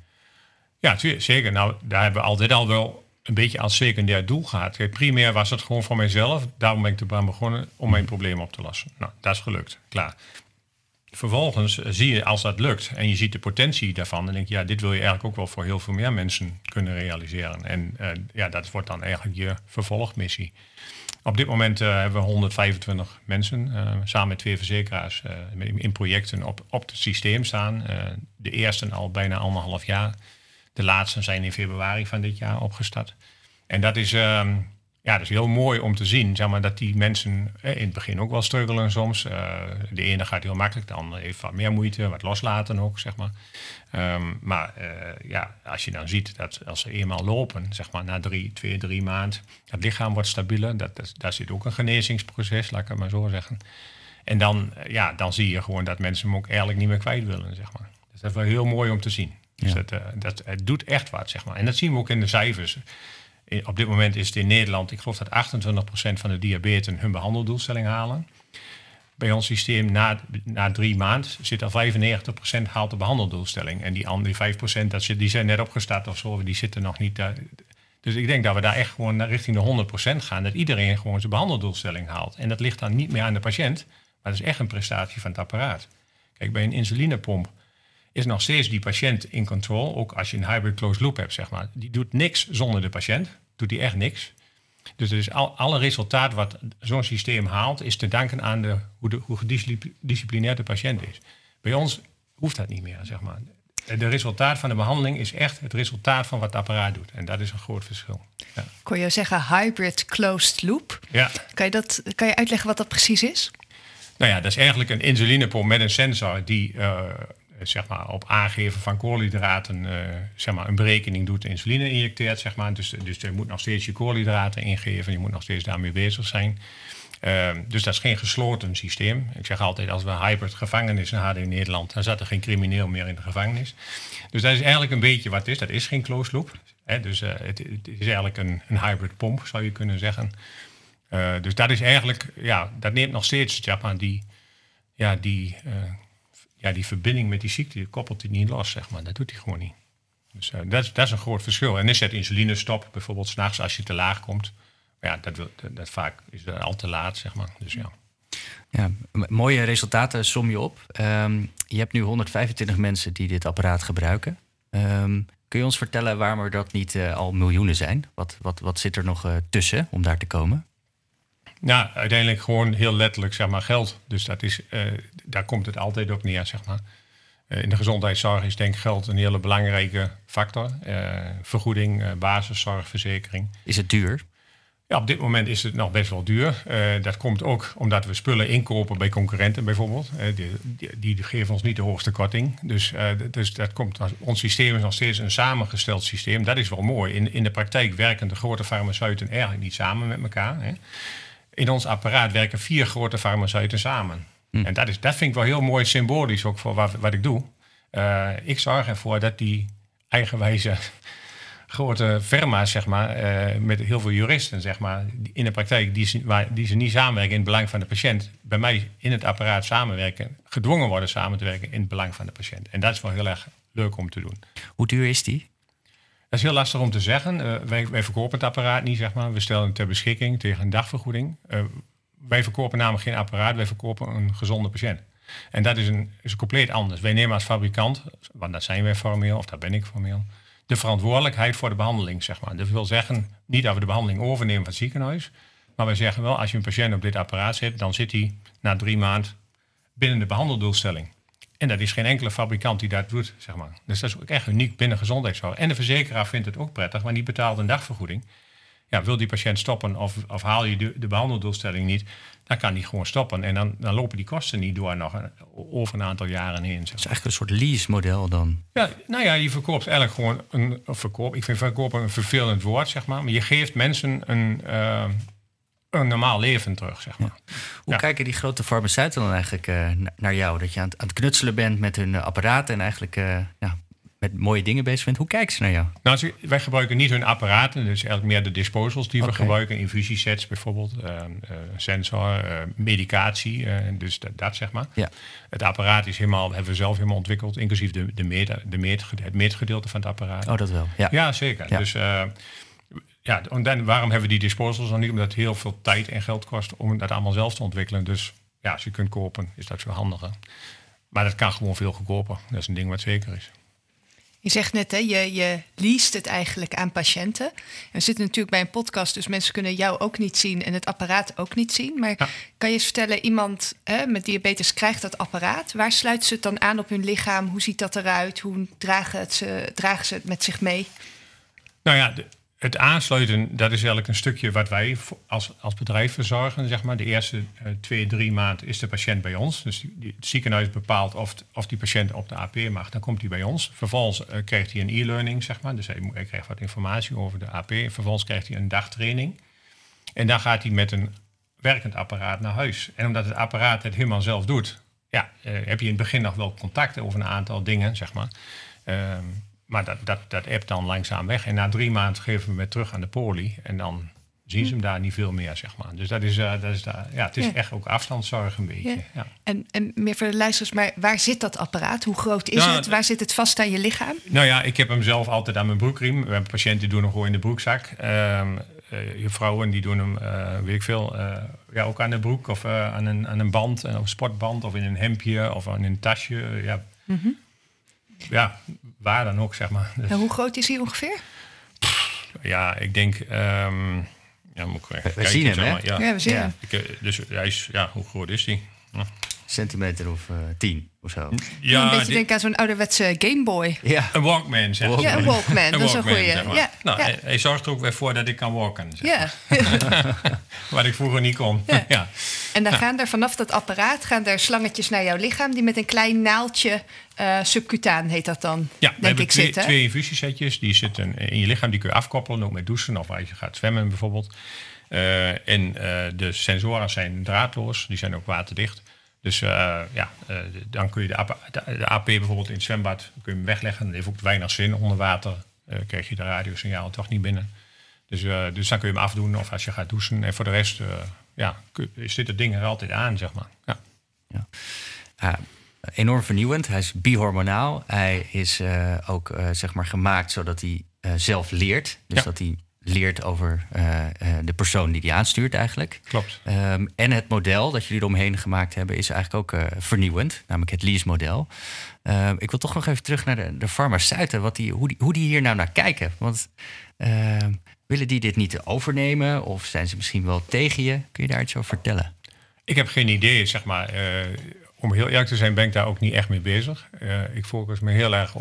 Speaker 4: Ja, zeker. Nou, daar hebben we altijd al wel een beetje als secundair doel gehad. Kijk, primair was het gewoon voor mijzelf. Daarom ben ik erbij begonnen om mijn probleem op te lossen. Nou, dat is gelukt. Klaar. Vervolgens zie je als dat lukt en je ziet de potentie daarvan, dan denk je, ja, dit wil je eigenlijk ook wel voor heel veel meer mensen kunnen realiseren. En uh, ja, dat wordt dan eigenlijk je vervolgmissie. Op dit moment uh, hebben we 125 mensen uh, samen met twee verzekeraars in projecten op, op het systeem staan. de eerste al bijna anderhalf jaar. De laatste zijn in februari van dit jaar opgestart. En dat is, ehm, ja, dat is heel mooi om te zien, zeg maar, dat die mensen in het begin ook wel struggelen soms. Uh, de ene gaat heel makkelijk, de andere heeft wat meer moeite, wat loslaten ook, zeg maar. Um, maar uh, ja, als je dan ziet dat als ze eenmaal lopen, zeg maar na drie, twee, drie maanden, het lichaam wordt stabieler, dat, dat, daar zit ook een genezingsproces, laat ik het maar zo zeggen. En dan, ja, dan zie je gewoon dat mensen hem ook eigenlijk niet meer kwijt willen, zeg maar. Dus dat is wel heel mooi om te zien. Dus dat, uh, dat, het doet echt wat, zeg maar. En dat zien we ook in de cijfers op dit moment is het in Nederland, ik geloof dat 28% van de diabeten hun behandeldoelstelling halen. Bij ons systeem na, na drie maanden zit al 95% haalt de behandeldoelstelling. En die andere 5% dat die zijn net opgestart of zo, die zitten nog niet daar. Dus ik denk dat we daar echt gewoon naar richting de 100% gaan. Dat iedereen gewoon zijn behandeldoelstelling haalt. En dat ligt dan niet meer aan de patiënt, maar dat is echt een prestatie van het apparaat. Kijk, bij een insulinepomp is nog steeds die patiënt in control. Ook als je een hybrid closed loop hebt, zeg maar. Die doet niks zonder de patiënt doet hij echt niks. Dus er is al, alle resultaat wat zo'n systeem haalt, is te danken aan de, hoe, de, hoe gedisciplineerd de patiënt is. Bij ons hoeft dat niet meer, zeg maar. De resultaat van de behandeling is echt het resultaat van wat het apparaat doet. En dat is een groot verschil. Ja.
Speaker 2: Kon je zeggen hybrid closed loop?
Speaker 4: Ja.
Speaker 2: Kan je, dat, kan je uitleggen wat dat precies is?
Speaker 4: Nou ja, dat is eigenlijk een insulinepomp met een sensor die uh, eh, zeg maar, op aangeven van koolhydraten uh, zeg maar, een berekening doet, insuline injecteert. Zeg maar. dus, dus je moet nog steeds je koolhydraten ingeven, je moet nog steeds daarmee bezig zijn. Uh, dus dat is geen gesloten systeem. Ik zeg altijd, als we hybrid gevangenis hadden in Nederland, dan zat er geen crimineel meer in de gevangenis. Dus dat is eigenlijk een beetje wat het is. Dat is geen closed loop. Hè? Dus het, het, is eigenlijk een, een hybrid pomp, zou je kunnen zeggen. dus dat is eigenlijk, ja, dat neemt nog steeds Japan die, ja, die ja, die verbinding met die ziekte koppelt hij niet los, zeg maar. Dat doet hij gewoon niet. Dus uh, dat, dat is een groot verschil. En is het insulinestop, bijvoorbeeld s'nachts als je te laag komt. Maar ja, dat, dat, vaak is al te laat, zeg maar. Dus ja.
Speaker 1: Ja, mooie resultaten som je op. Um, je hebt nu 125 mensen die dit apparaat gebruiken. Um, kun je ons vertellen waarom er dat niet uh, al miljoenen zijn? Wat, wat, wat zit er nog uh, tussen om daar te komen?
Speaker 4: Nou, uiteindelijk gewoon heel letterlijk, zeg maar, geld. Dus dat is, uh, daar komt het altijd op neer, zeg maar. Uh, in de gezondheidszorg is denk ik geld een hele belangrijke factor. Uh, vergoeding, basiszorg, verzekering.
Speaker 1: Is het duur?
Speaker 4: Ja, op dit moment is het nog best wel duur. dat komt ook omdat we spullen inkopen bij concurrenten bijvoorbeeld. Die, die, die, geven ons niet de hoogste korting. Dus, dus dat komt, ons systeem is nog steeds een samengesteld systeem. Dat is wel mooi. In, in de praktijk werken de grote farmaceuten eigenlijk niet samen met elkaar. Hè in ons apparaat werken vier grote farmaceuten samen. Hm. En dat, is, dat vind ik wel heel mooi symbolisch ook voor wat, wat ik doe. Uh, ik zorg ervoor dat die eigenwijze [laughs] grote firma's, zeg maar, uh, met heel veel juristen, zeg maar, in de praktijk, die, waar, die ze niet samenwerken in het belang van de patiënt, bij mij in het apparaat samenwerken, gedwongen worden samen te werken in het belang van de patiënt. En dat is wel heel erg leuk om te doen.
Speaker 1: Hoe duur is die?
Speaker 4: Dat is heel lastig om te zeggen. Uh, wij, verkopen het apparaat niet, zeg maar. We stellen het ter beschikking tegen een dagvergoeding. Uh, wij verkopen namelijk geen apparaat, wij verkopen een gezonde patiënt. En dat is een, is compleet anders. Wij nemen als fabrikant, want dat zijn wij formeel, of dat ben ik formeel, de verantwoordelijkheid voor de behandeling, zeg maar. Dat wil zeggen, niet dat we de behandeling overnemen van het ziekenhuis, maar wij zeggen wel, als je een patiënt op dit apparaat zit, dan zit hij na drie maanden binnen de behandeldoelstelling. En dat is geen enkele fabrikant die dat doet, zeg maar. Dus dat is ook echt uniek binnen gezondheidszorg. En de verzekeraar vindt het ook prettig, want die betaalt een dagvergoeding. Ja, wil die patiënt stoppen of, of haal je de, de behandeldoelstelling niet, dan kan die gewoon stoppen. En dan, dan lopen die kosten niet door nog een, over een aantal jaren heen. Zeg
Speaker 1: Het is eigenlijk een soort lease-model dan?
Speaker 4: Ja, nou ja, je verkoopt eigenlijk gewoon een verkoop. Ik vind verkopen een vervelend woord, zeg maar. Maar je geeft mensen een, uh, een normaal leven terug, zeg maar.
Speaker 1: Hoe kijken die grote farmaceuten dan eigenlijk uh, naar jou? Dat je aan het, aan het, knutselen bent met hun uh, apparaten en eigenlijk uh, ja, met mooie dingen bezig bent. Hoe kijken ze naar jou?
Speaker 4: Nou, wij gebruiken niet hun apparaten, dus eigenlijk meer de disposals die we gebruiken. Infusiesets bijvoorbeeld, sensor, medicatie, dus dat, dat, zeg maar.
Speaker 1: Ja.
Speaker 4: Het apparaat is helemaal, hebben we zelf helemaal ontwikkeld, inclusief de, de meter, de meter, het meetgedeelte van het apparaat.
Speaker 1: Oh, dat wel. Ja,
Speaker 4: ja zeker. Ja. Dus ja, en dan, waarom hebben we die disposals dan niet? Omdat het heel veel tijd en geld kost om dat allemaal zelf te ontwikkelen. Dus ja, als je kunt kopen, is dat veel handiger. maar dat kan gewoon veel goedkoper. Dat is een ding wat zeker is.
Speaker 2: Je zegt net, hè, je, je leest het eigenlijk aan patiënten. En we zitten natuurlijk bij een podcast, dus mensen kunnen jou ook niet zien en het apparaat ook niet zien. Maar
Speaker 4: Ja.
Speaker 2: kan je eens vertellen, iemand hè, met diabetes krijgt dat apparaat. Waar sluiten ze het dan aan op hun lichaam? Hoe ziet dat eruit? Hoe dragen, het ze, dragen ze het met zich mee?
Speaker 4: Nou ja, de- het aansluiten, dat is eigenlijk een stukje wat wij als, als bedrijf verzorgen. Zeg maar. De eerste eh, twee, drie maanden is de patiënt bij ons. Dus die, het ziekenhuis bepaalt of, of die patiënt op de AP mag. Dan komt hij bij ons. Vervolgens eh, krijgt hij een e-learning, zeg maar. Dus hij, krijgt wat informatie over de AP. Vervolgens krijgt hij een dagtraining. En dan gaat hij met een werkend apparaat naar huis. En omdat het apparaat het helemaal zelf doet, ja, eh, heb je in het begin nog wel contact over een aantal dingen, zeg maar. Ehm, maar dat, dat, dat appt dan langzaam weg. En na drie maanden geven we hem weer terug aan de poli. En dan zien ze hem daar niet veel meer, zeg maar. Dus dat is, eh, dat is daar, ja, het is
Speaker 2: Ja.
Speaker 4: echt ook afstandszorg een beetje.
Speaker 2: Ja.
Speaker 4: Ja.
Speaker 2: En, en meer voor de luisteraars, maar waar zit dat apparaat? Hoe groot is het? Waar zit het vast aan je lichaam?
Speaker 4: Nou ja, ik heb hem zelf altijd aan mijn broekriem. We hebben patiënten die doen hem gewoon in de broekzak. Je vrouwen die doen hem, eh, weet ik veel, ja, ook aan de broek of aan, een, aan een band, of een sportband of in een hempje of aan een tasje. ja. ja, waar dan ook, zeg maar. Dus,
Speaker 2: En hoe groot is hij ongeveer?
Speaker 4: ja, ik denk... ehm ja, moet ik even
Speaker 1: we
Speaker 4: kijken,
Speaker 1: zien hem, hè?
Speaker 4: Ja.
Speaker 2: Ja, we zien
Speaker 1: Ja.
Speaker 2: hem.
Speaker 4: Ik, eh, dus hij is, ja, hoe groot is die? Ja,
Speaker 1: Centimeter of eh, tien of zo.
Speaker 2: Ja, een beetje
Speaker 4: die-
Speaker 2: denken aan zo'n ouderwetse Gameboy.
Speaker 1: Ja.
Speaker 4: een Walkman, zeg
Speaker 1: Walkman.
Speaker 2: Ja, een Walkman. dat is een goeie.
Speaker 4: zeg maar.
Speaker 2: Ja,
Speaker 4: Nou,
Speaker 2: ja.
Speaker 4: Hij, hij zorgt er ook weer voor dat ik kan walken. Zeg.
Speaker 2: ja. [laughs]
Speaker 4: Wat ik vroeger niet kon.
Speaker 2: Ja.
Speaker 4: ja.
Speaker 2: En dan gaan er vanaf dat apparaat gaan er slangetjes naar jouw lichaam... die met een klein naaldje, eh subcutaan heet dat dan,
Speaker 4: Ja, we
Speaker 2: denk
Speaker 4: hebben
Speaker 2: ik,
Speaker 4: twee,
Speaker 2: zitten.
Speaker 4: twee infusiesetjes. Die zitten in je lichaam. Die kun je afkoppelen, ook met douchen of als je gaat zwemmen bijvoorbeeld. Eh, en eh, de sensoren zijn draadloos. Die zijn ook waterdicht. Dus eh, ja, eh, dan kun je de, AP, de, de AP bijvoorbeeld in het zwembad kun je hem wegleggen. Dat heeft ook weinig zin. Onder water eh krijg je de radiosignaal toch niet binnen. Dus, dus dan kun je hem afdoen of als je gaat douchen. En voor de rest ja, is dit het ding er altijd aan, zeg maar. Ja.
Speaker 1: Ja, enorm vernieuwend. Hij is bihormonaal. Hij is ook zeg maar gemaakt zodat hij zelf leert. Dus
Speaker 4: Ja.
Speaker 1: dat hij leert over eh, eh, de persoon die hij aanstuurt eigenlijk.
Speaker 4: Klopt.
Speaker 1: Ehm, en het model dat jullie eromheen gemaakt hebben is eigenlijk ook eh, vernieuwend. Namelijk het lease-model. Ehm, ik wil toch nog even terug naar de, de farmaceuten. Wat die, hoe, die, hoe die hier nou naar kijken. Want ehm, willen die dit niet overnemen? Of zijn ze misschien wel tegen je? Kun je daar iets over vertellen?
Speaker 4: Ik heb geen idee, zeg maar. om heel eerlijk te zijn ben ik daar ook niet echt mee bezig. Ik focus me heel erg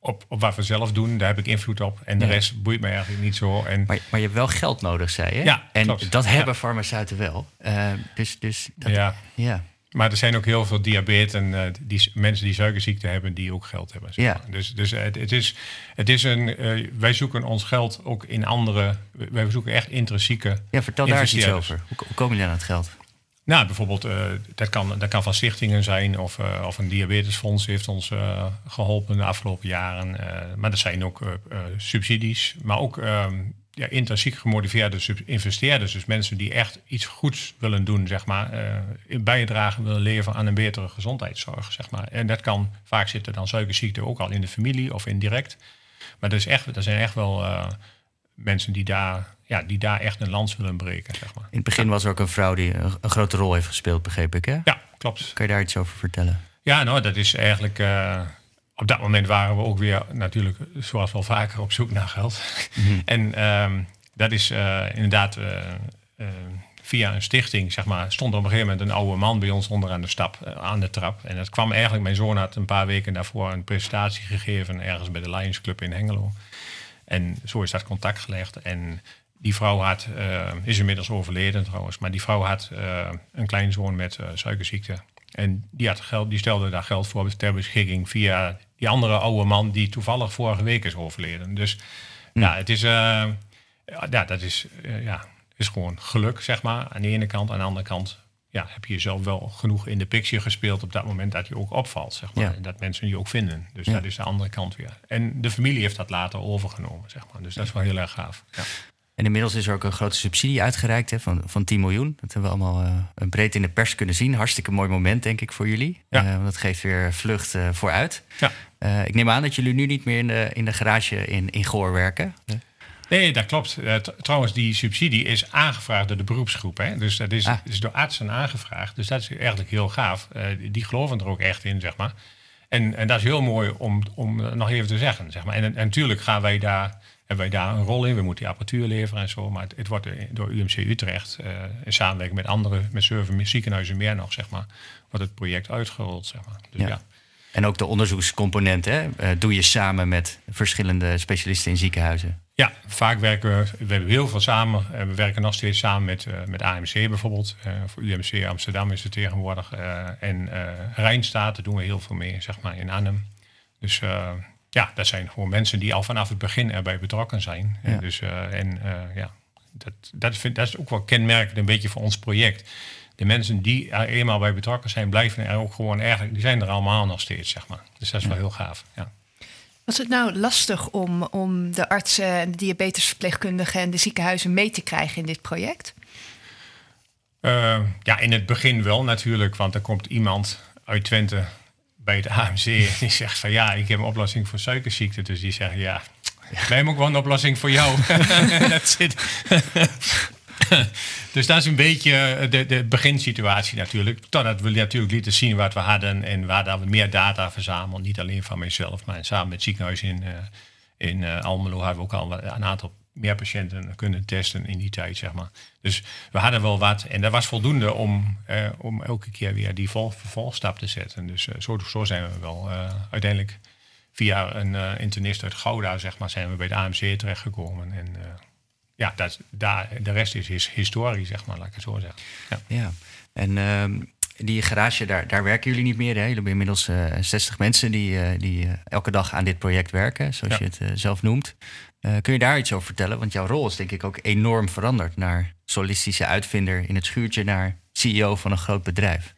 Speaker 4: op, op wat we zelf doen. Daar heb ik invloed op. En de
Speaker 1: Ja.
Speaker 4: rest boeit me eigenlijk niet zo. En
Speaker 1: Maar, maar je hebt wel geld nodig, zei je?
Speaker 4: Ja,
Speaker 1: En
Speaker 4: klopt.
Speaker 1: dat
Speaker 4: Ja.
Speaker 1: hebben farmaceuten wel. Eh, dus dus dat, ja.
Speaker 4: ja, maar er zijn ook heel veel diabetes en eh, die, mensen die suikerziekte hebben, die ook geld hebben. Zeg
Speaker 1: Ja.
Speaker 4: Dus, dus het, het is, het is een, eh, wij zoeken ons geld ook in andere, wij zoeken echt intrinsieke
Speaker 1: ja, vertel daar eens iets over. Hoe, hoe komen jullie aan het geld?
Speaker 4: Nou, bijvoorbeeld, eh, dat, kan, dat kan van stichtingen zijn of, eh, of een diabetesfonds heeft ons eh, geholpen de afgelopen jaren. Maar er zijn ook subsidies, maar ook ehm, ja, intrinsiek gemotiveerde investeerders. Dus mensen die echt iets goeds willen doen, zeg maar. eh, een bijdrage willen leveren aan een betere gezondheidszorg, zeg maar. En dat kan, vaak zitten dan suikerziekte ook al in de familie of indirect. Maar er, is echt, er zijn echt wel mensen die daar, ja, die daar echt een lans willen breken, zeg maar.
Speaker 1: In het begin was er ook een vrouw die een, een grote rol heeft gespeeld, begreep ik. Hè?
Speaker 4: Ja, klopt.
Speaker 1: Kan je daar iets over vertellen?
Speaker 4: Ja, nou, dat is eigenlijk. eh, op dat moment waren we ook weer natuurlijk, zoals wel vaker, op zoek naar geld. [laughs] En ehm, dat is eh, inderdaad eh, via een stichting, zeg maar, stond op een gegeven moment een oude man bij ons onder aan de, stap, aan de trap. En dat kwam eigenlijk, mijn zoon had een paar weken daarvoor een presentatie gegeven ergens bij de Lions Club in Hengelo. En zo is dat contact gelegd. En die vrouw had, eh, is inmiddels overleden trouwens, maar die vrouw had eh, een kleinzoon met eh, suikerziekte. En die, had geld, die stelde daar geld voor ter beschikking via die andere oude man die toevallig vorige week is overleden. Dus ja, het is, ja, dat is, ja, is gewoon geluk, zeg maar, aan de ene kant. Aan de andere kant ja, heb je jezelf wel genoeg in de picture gespeeld op dat moment dat je ook opvalt, zeg maar.
Speaker 1: Ja.
Speaker 4: En dat mensen je ook vinden. Dus
Speaker 1: Ja.
Speaker 4: dat is de andere kant weer. En de familie heeft dat later overgenomen, zeg maar. Dus dat is wel heel erg gaaf. Ja.
Speaker 1: En inmiddels is er ook een grote subsidie uitgereikt hè, van, van 10 miljoen. Dat hebben we allemaal eh, breed in de pers kunnen zien. Hartstikke mooi moment, denk ik, voor jullie.
Speaker 4: Ja.
Speaker 1: Eh, want dat geeft weer vlucht eh, vooruit.
Speaker 4: Ja.
Speaker 1: Ik neem aan dat jullie nu niet meer in de, in de garage in, in Goor werken.
Speaker 4: Nee, dat klopt. Trouwens, die subsidie is aangevraagd door de beroepsgroep. Hè? Dus dat is, ah. is door artsen aangevraagd. Dus dat is eigenlijk heel gaaf. Die geloven er ook echt in, zeg maar. En, en dat is heel mooi om, om nog even te zeggen. Zeg maar. en, en natuurlijk gaan wij daar hebben wij daar een rol in. We moeten die apparatuur leveren en zo. Maar het, het wordt door UMC Utrecht uh, in samenwerking met andere, met zeven ziekenhuizen meer nog, zeg maar, wordt het project uitgerold. Zeg maar. Dus ja.
Speaker 1: En ook de onderzoekscomponent, hè? Uh, doe je samen met verschillende specialisten in ziekenhuizen?
Speaker 4: Ja, vaak werken we, we hebben heel veel samen. Uh, we werken nog steeds samen met, uh, met AMC bijvoorbeeld. voor UMC Amsterdam is het tegenwoordig. en Rijnstaat, daar doen we heel veel mee, zeg maar, in Arnhem. Dus ja, dat zijn gewoon mensen die al vanaf het begin erbij betrokken zijn. Ja. En dus, uh, en uh, ja, dat, dat, vind, dat is ook wel kenmerkend een beetje voor ons project. De mensen die er eenmaal bij betrokken zijn, blijven er ook gewoon eigenlijk, die zijn er allemaal nog steeds, zeg maar. Dus dat is wel heel gaaf. Ja.
Speaker 2: Was het nou lastig om, om de artsen en de diabetesverpleegkundigen en de ziekenhuizen mee te krijgen in dit project?
Speaker 4: Uh, ja, in het begin wel natuurlijk, want er komt iemand uit Twente bij het AMC. Die zegt van ja, ik heb een oplossing voor suikerziekte. Dus die zeggen ja, wij hebben ook wel een oplossing voor jou. [laughs] dat zit. dus dat is een beetje de, de beginsituatie natuurlijk. Totdat we natuurlijk lieten zien wat we hadden en waar we meer data verzamelen. Niet alleen van mijzelf, maar samen met ziekenhuis in, uh, in uh, Almelo hebben we ook al een aantal meer patiënten kunnen testen in die tijd, zeg maar. Dus we hadden wel wat. En dat was voldoende om, eh, om elke keer weer die vol, vervolgstap te zetten. Dus uh, zo, zo zijn we wel uh, uiteindelijk via een internist uit Gouda, zeg maar, zijn we bij het AMC terechtgekomen. En ja, dat, daar, de rest is, is historie, zeg maar, laat ik het zo zeggen.
Speaker 1: Ja, ja. en ehm, die garage, daar, daar werken jullie niet meer. Hè? Jullie hebben inmiddels 60 mensen die, die elke dag aan dit project werken, zoals je het zelf noemt. Uh, kun je daar iets over vertellen? Want jouw rol is denk ik ook enorm veranderd naar solistische uitvinder in het schuurtje naar CEO van een groot bedrijf.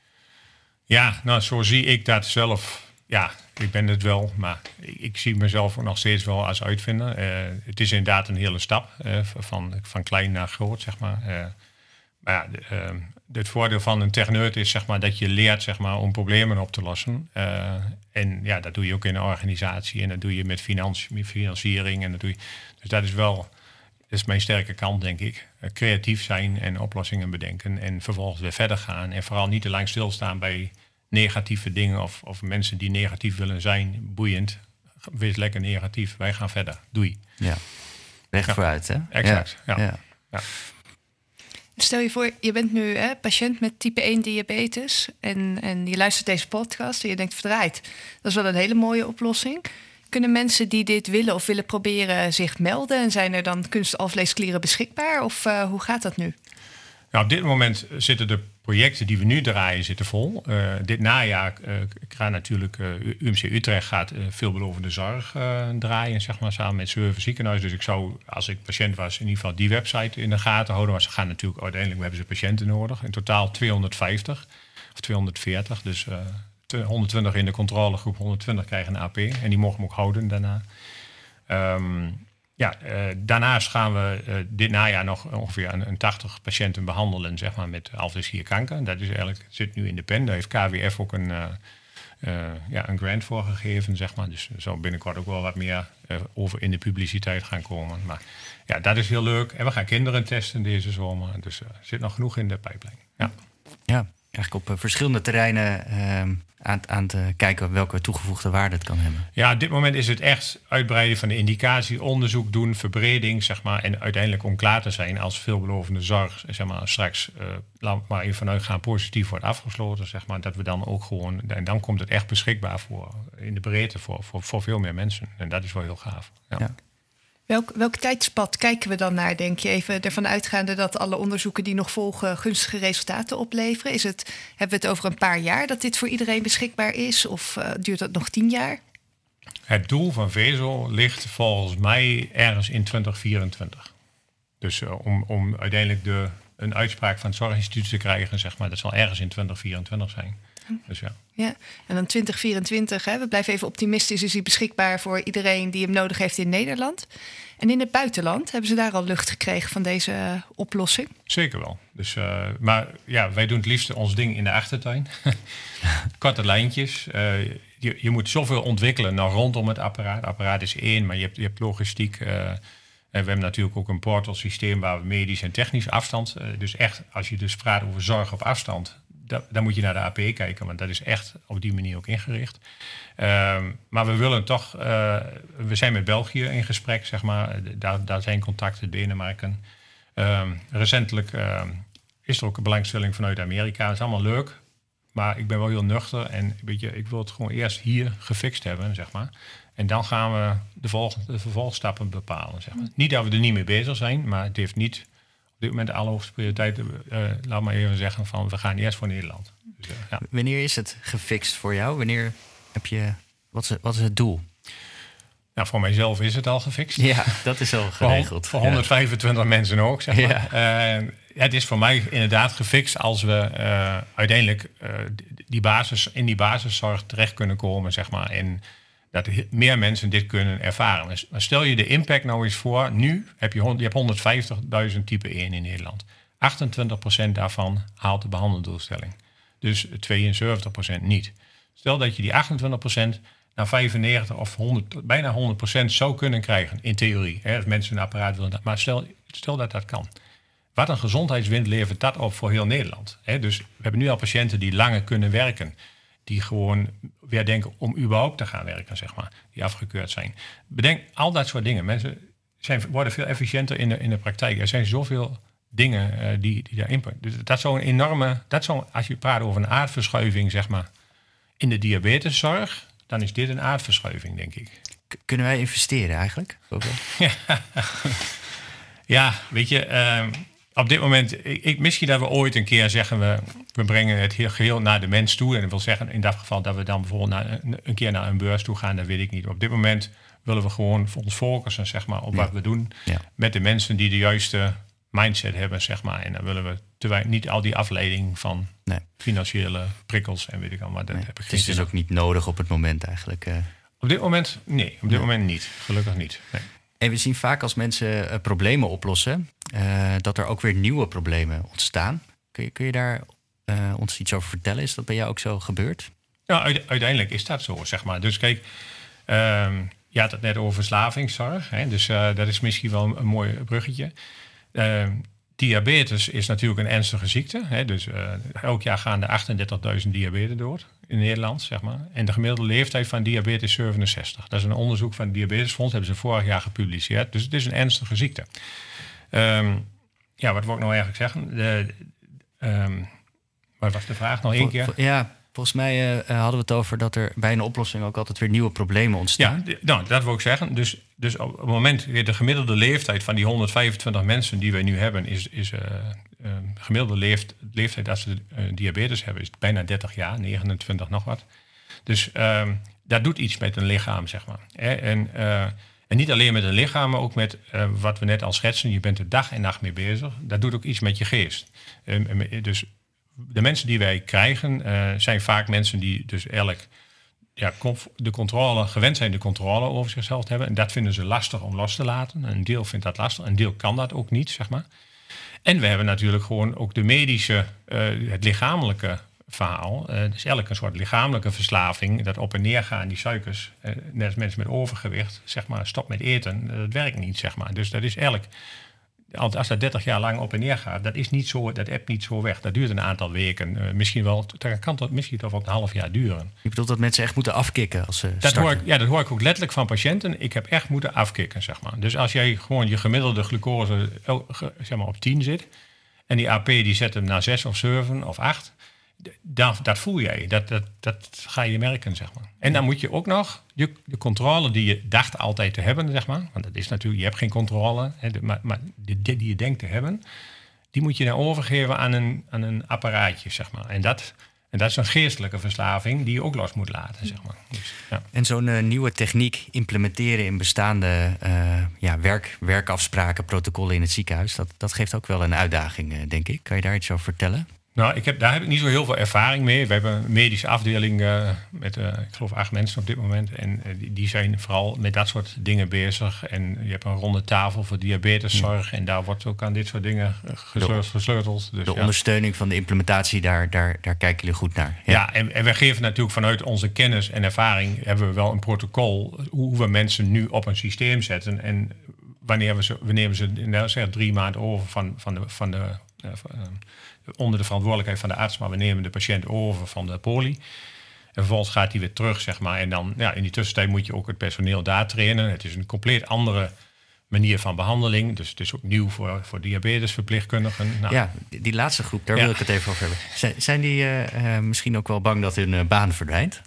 Speaker 4: Ja, nou zo zie ik dat zelf. Ja, ik ben het wel, maar ik, zie mezelf nog steeds wel als uitvinder. Uh, het is inderdaad een hele stap uh, van, van klein naar groot, zeg maar. Maar ja, de, ehm, het voordeel van een techneut is zeg maar, dat je leert zeg maar, om problemen op te lossen. Uh, en ja, dat doe je ook in een organisatie en dat doe je met financiering. En dat doe je, dus dat is wel dat is mijn sterke kant, denk ik. Uh, creatief zijn en oplossingen bedenken en vervolgens weer verder gaan. En vooral niet te lang stilstaan bij negatieve dingen of, of mensen die negatief willen zijn. Boeiend. Wees lekker negatief. Wij gaan verder. Doei.
Speaker 1: Ja. Weg ja. vooruit, hè?
Speaker 4: Exact. ja. ja. ja.
Speaker 2: Stel je voor, je bent nu hè, patiënt met type 1 diabetes en, en je luistert deze podcast en je denkt verdraaid. Dat is wel een hele mooie oplossing. Kunnen mensen die dit willen of willen proberen zich melden en zijn er dan kunstalvleesklieren beschikbaar of uh, hoe gaat dat nu?
Speaker 4: Nou, op dit moment zitten de projecten die we nu draaien zitten vol. Uh, dit najaar uh, gaat natuurlijk uh, UMC Utrecht gaat veelbelovende zorg draaien, zeg maar, samen met zeven ziekenhuizen. Dus ik zou, als ik patiënt was, in ieder geval die website in de gaten houden. Maar ze gaan natuurlijk uiteindelijk, we hebben ze patiënten nodig. In totaal 250 of 240. Dus 120 in de controlegroep, 120 krijgen een AP. En die mogen we ook houden daarna. Um, ja, uh, daarnaast gaan we uh, dit najaar nog ongeveer een, een, 80 patiënten behandelen zeg maar, met alvleesklierkanker. Dat is eigenlijk, zit nu in de pen. Daar heeft KWF ook een, uh, ja, een grant voor gegeven. Zeg maar. Dus er zal binnenkort ook wel wat meer over in de publiciteit gaan komen. Maar ja, dat is heel leuk. En we gaan kinderen testen deze zomer. Dus er zit nog genoeg in de pijplijn. Ja.
Speaker 1: ja eigenlijk op verschillende terreinen ehm, aan, aan te kijken welke toegevoegde waarde het kan hebben.
Speaker 4: Ja, op dit moment is het echt uitbreiden van de indicatie, onderzoek doen, verbreding, zeg maar. En uiteindelijk om klaar te zijn als veelbelovende zorg, zeg maar, straks, uh, laat maar even vanuit gaan, positief wordt afgesloten, zeg maar. Dat we dan ook gewoon, en dan komt het echt beschikbaar voor, in de breedte voor, voor, voor veel meer mensen. En dat is wel heel gaaf. ja. ja.
Speaker 2: Welk, tijdspad kijken we dan naar, denk je? Even ervan uitgaande dat alle onderzoeken die nog volgen gunstige resultaten opleveren. Is het, hebben we het over een paar jaar dat dit voor iedereen beschikbaar is? Of uh, duurt dat nog tien jaar?
Speaker 4: Het doel van Vezel ligt volgens mij ergens in 2024. Dus uh, om, om uiteindelijk de, een uitspraak van het Zorginstituut te krijgen, zeg maar, dat zal ergens in 2024 zijn. Dus ja.
Speaker 2: ja. En dan 2024, hè, we blijven even optimistisch, is hij beschikbaar voor iedereen die hem nodig heeft in Nederland. En in het buitenland hebben ze daar al lucht gekregen van deze uh, oplossing?
Speaker 4: Zeker wel. Dus, uh, maar ja, wij doen het liefst ons ding in de achtertuin. [laughs] Korte lijntjes. Uh, je, je moet zoveel ontwikkelen nou, rondom het apparaat. Het apparaat is één, maar je hebt, je hebt logistiek. En we hebben natuurlijk ook een portalsysteem waar we medisch en technisch afstand. eh, dus echt, als je dus praat over zorg op afstand, da- dan moet je naar de AP kijken, want dat is echt op die manier ook ingericht. Ehm, maar we willen toch, eh, we zijn met België in gesprek, zeg maar. Daar, daar zijn contacten, Denemarken. Ehm, recentelijk ehm, is er ook een belangstelling vanuit Amerika. Dat is allemaal leuk. Maar ik ben wel heel nuchter en weet je, ik wil het gewoon eerst hier gefixt hebben, zeg maar. En dan gaan we de, volgende, de vervolgstappen bepalen. Zeg maar. Niet dat we er niet mee bezig zijn, maar het heeft niet dit moment de allerhoogste prioriteit. eh, laat maar even zeggen van we gaan eerst voor Nederland. Dus, eh, ja.
Speaker 1: Wanneer is het gefixt voor jou? Wanneer heb je. Wat is, wat is het doel?
Speaker 4: Nou, voor mijzelf is het al gefixt.
Speaker 1: Ja, dat is al [laughs] geregeld.
Speaker 4: voor
Speaker 1: Ja.
Speaker 4: 125 mensen ook, zeg maar. Eh, het is voor mij inderdaad gefixt als we uiteindelijk die- die basis, in die basiszorg terecht kunnen komen, zeg maar. En dat meer mensen dit kunnen ervaren. Dus- Maar stel je de impact nou eens voor. Nu heb je, je hebt 150.000 type 1 in Nederland. 28% daarvan haalt de behandeldoelstelling. Dus 72% niet. Stel dat je die 28% naar 95 of 100, bijna 100% zou kunnen krijgen, in theorie. Hè, als mensen een apparaat willen. Maar stel, stel dat dat kan. Wat een gezondheidswind levert dat op voor heel Nederland. Hè, dus we hebben nu al patiënten die langer kunnen werken. Die gewoon weer denken om überhaupt te gaan werken, zeg maar. Die afgekeurd zijn. Bedenk al dat soort dingen. Mensen zijn, worden veel efficiënter in de, in de praktijk. Er zijn zoveel dingen eh, die, die daar impact. Dus dat zou een enorme, dat zou, als je praat over een aardverschuiving, zeg maar, in de diabeteszorg, dan is dit een aardverschuiving, denk ik.
Speaker 1: K- Kunnen wij investeren eigenlijk? [laughs] Wel?
Speaker 4: Ja, weet je, ehm, op dit moment, ik, ik, misschien dat we ooit een keer zeggen we, we brengen het heel geheel naar de mens toe. En dat wil zeggen in dat geval dat we dan bijvoorbeeld naar, een, een keer naar een beurs toe gaan, dat weet ik niet. Op dit moment willen we gewoon voor ons focussen zeg maar, op
Speaker 1: Ja.
Speaker 4: wat we doen
Speaker 1: Ja.
Speaker 4: met de mensen die de juiste mindset hebben, zeg maar. En dan willen we terwijl niet al die afleiding van
Speaker 1: Nee.
Speaker 4: financiële prikkels en weet ik al, maar dat
Speaker 1: Nee,
Speaker 4: heb ik
Speaker 1: het is dus ook niet nodig op het moment eigenlijk. eh.
Speaker 4: Op dit moment, nee, op dit moment niet. Gelukkig niet.
Speaker 1: En we zien vaak als mensen eh, problemen oplossen, eh, dat er ook weer nieuwe problemen ontstaan. Kun je, kun je daar eh, ons iets over vertellen? Is dat bij jou ook zo gebeurd?
Speaker 4: Ja, uite- uiteindelijk is dat zo, zeg maar. Dus kijk, ehm, je had het net over verslavingszorg. Hè? Dus dat is misschien wel een, mooi bruggetje. Ehm, diabetes is natuurlijk een ernstige ziekte. Hè? Dus elk jaar gaan er 38.000 diabetes dood in Nederland, zeg maar. En de gemiddelde leeftijd van diabetes is 67. Dat is een onderzoek van het Diabetesfonds, hebben ze vorig jaar gepubliceerd. Dus het is een ernstige ziekte. Ehm, ja, wat wil ik nou eigenlijk zeggen? De, ehm, wat was de vraag nog één keer?
Speaker 1: Ja, volgens mij eh, eh, hadden we het over dat er bij een oplossing ook altijd weer nieuwe problemen ontstaan.
Speaker 4: Ja, nou, dat wil ik zeggen. Dus, dus op het moment, de gemiddelde leeftijd van die 125 mensen die wij nu hebben, is, is eh, gemiddelde leeft, leeftijd als ze diabetes hebben, is bijna 30 jaar, 29 nog wat. Dus ehm, dat doet iets met een lichaam, zeg maar. En, en niet alleen met een lichaam, maar ook met wat we net al schetsen. Je bent er dag en nacht mee bezig. Dat doet ook iets met je geest. Ehm, dus de mensen die wij krijgen, eh, zijn vaak mensen die dus eigenlijk ja, de controle, gewend zijn de controle over zichzelf te hebben. En dat vinden ze lastig om los te laten. Een deel vindt dat lastig, een deel kan dat ook niet, zeg maar. En we hebben natuurlijk gewoon ook de medische, eh, het lichamelijke verhaal. Dus elke een soort lichamelijke verslaving, dat op en neer gaan, die suikers, net als mensen met overgewicht, zeg maar, stop met eten, dat werkt niet, zeg maar. Dus dat is eigenlijk, als dat 30 jaar lang op en neer gaat, dat is niet zo, dat appt niet zo weg. Dat duurt een aantal weken, eh, misschien wel, dat kan tot misschien toch wel een half jaar duren.
Speaker 1: Je bedoelt dat mensen echt moeten afkicken als ze
Speaker 4: Dat
Speaker 1: starten?
Speaker 4: hoor, ik, ja, dat hoor ik ook letterlijk van patiënten. Ik heb echt moeten afkicken, zeg maar. Dus als jij gewoon je gemiddelde glucose zeg maar, op 10 zit... en die AP die zet hem naar 6 of 7 of 8... Dat, dat voel jij, dat, dat, dat ga je merken, zeg maar. En dan moet je ook nog je, de controle die je dacht altijd te hebben, zeg maar... want dat is natuurlijk, je hebt geen controle, hè, maar, maar die, die je denkt te hebben... die moet je dan overgeven aan een, aan een apparaatje, zeg maar. En dat, en dat is een geestelijke verslaving die je ook los moet laten, zeg maar. Dus, ja.
Speaker 1: En zo'n eh, nieuwe techniek implementeren in bestaande eh, ja, werk, werkafspraken, protocollen in het ziekenhuis, dat, dat geeft ook wel een uitdaging, eh, denk ik. Kan je daar iets over vertellen?
Speaker 4: Nou, ik heb, daar heb ik niet zo heel veel ervaring mee. We hebben een medische afdeling eh, met, eh, ik geloof, acht mensen op dit moment. En eh, die, die zijn vooral met dat soort dingen bezig. En je hebt een ronde tafel voor diabeteszorg. En daar wordt ook aan dit soort dingen gesleuteld. gesleuteld. Dus,
Speaker 1: De
Speaker 4: ja.
Speaker 1: ondersteuning van de implementatie, daar, daar, daar kijken jullie goed naar.
Speaker 4: Ja, en, en wij geven natuurlijk vanuit onze kennis en ervaring... hebben we wel een protocol hoe we mensen nu op een systeem zetten... en wanneer we ze, we nemen ze nou, zeg, drie maanden over van, van de, van de, van, onder de verantwoordelijkheid van de arts, maar we nemen de patiënt over van de poli. En vervolgens gaat hij weer terug, zeg maar. En dan, ja, in die tussentijd moet je ook het personeel daar trainen. Het is een compleet andere manier van behandeling. Dus het is ook nieuw voor, voor diabetesverpleegkundigen.
Speaker 1: Nou, ja, die laatste groep, daar ja. wil ik het even over hebben. Zijn, zijn die uh, misschien ook wel bang dat hun uh, baan verdwijnt?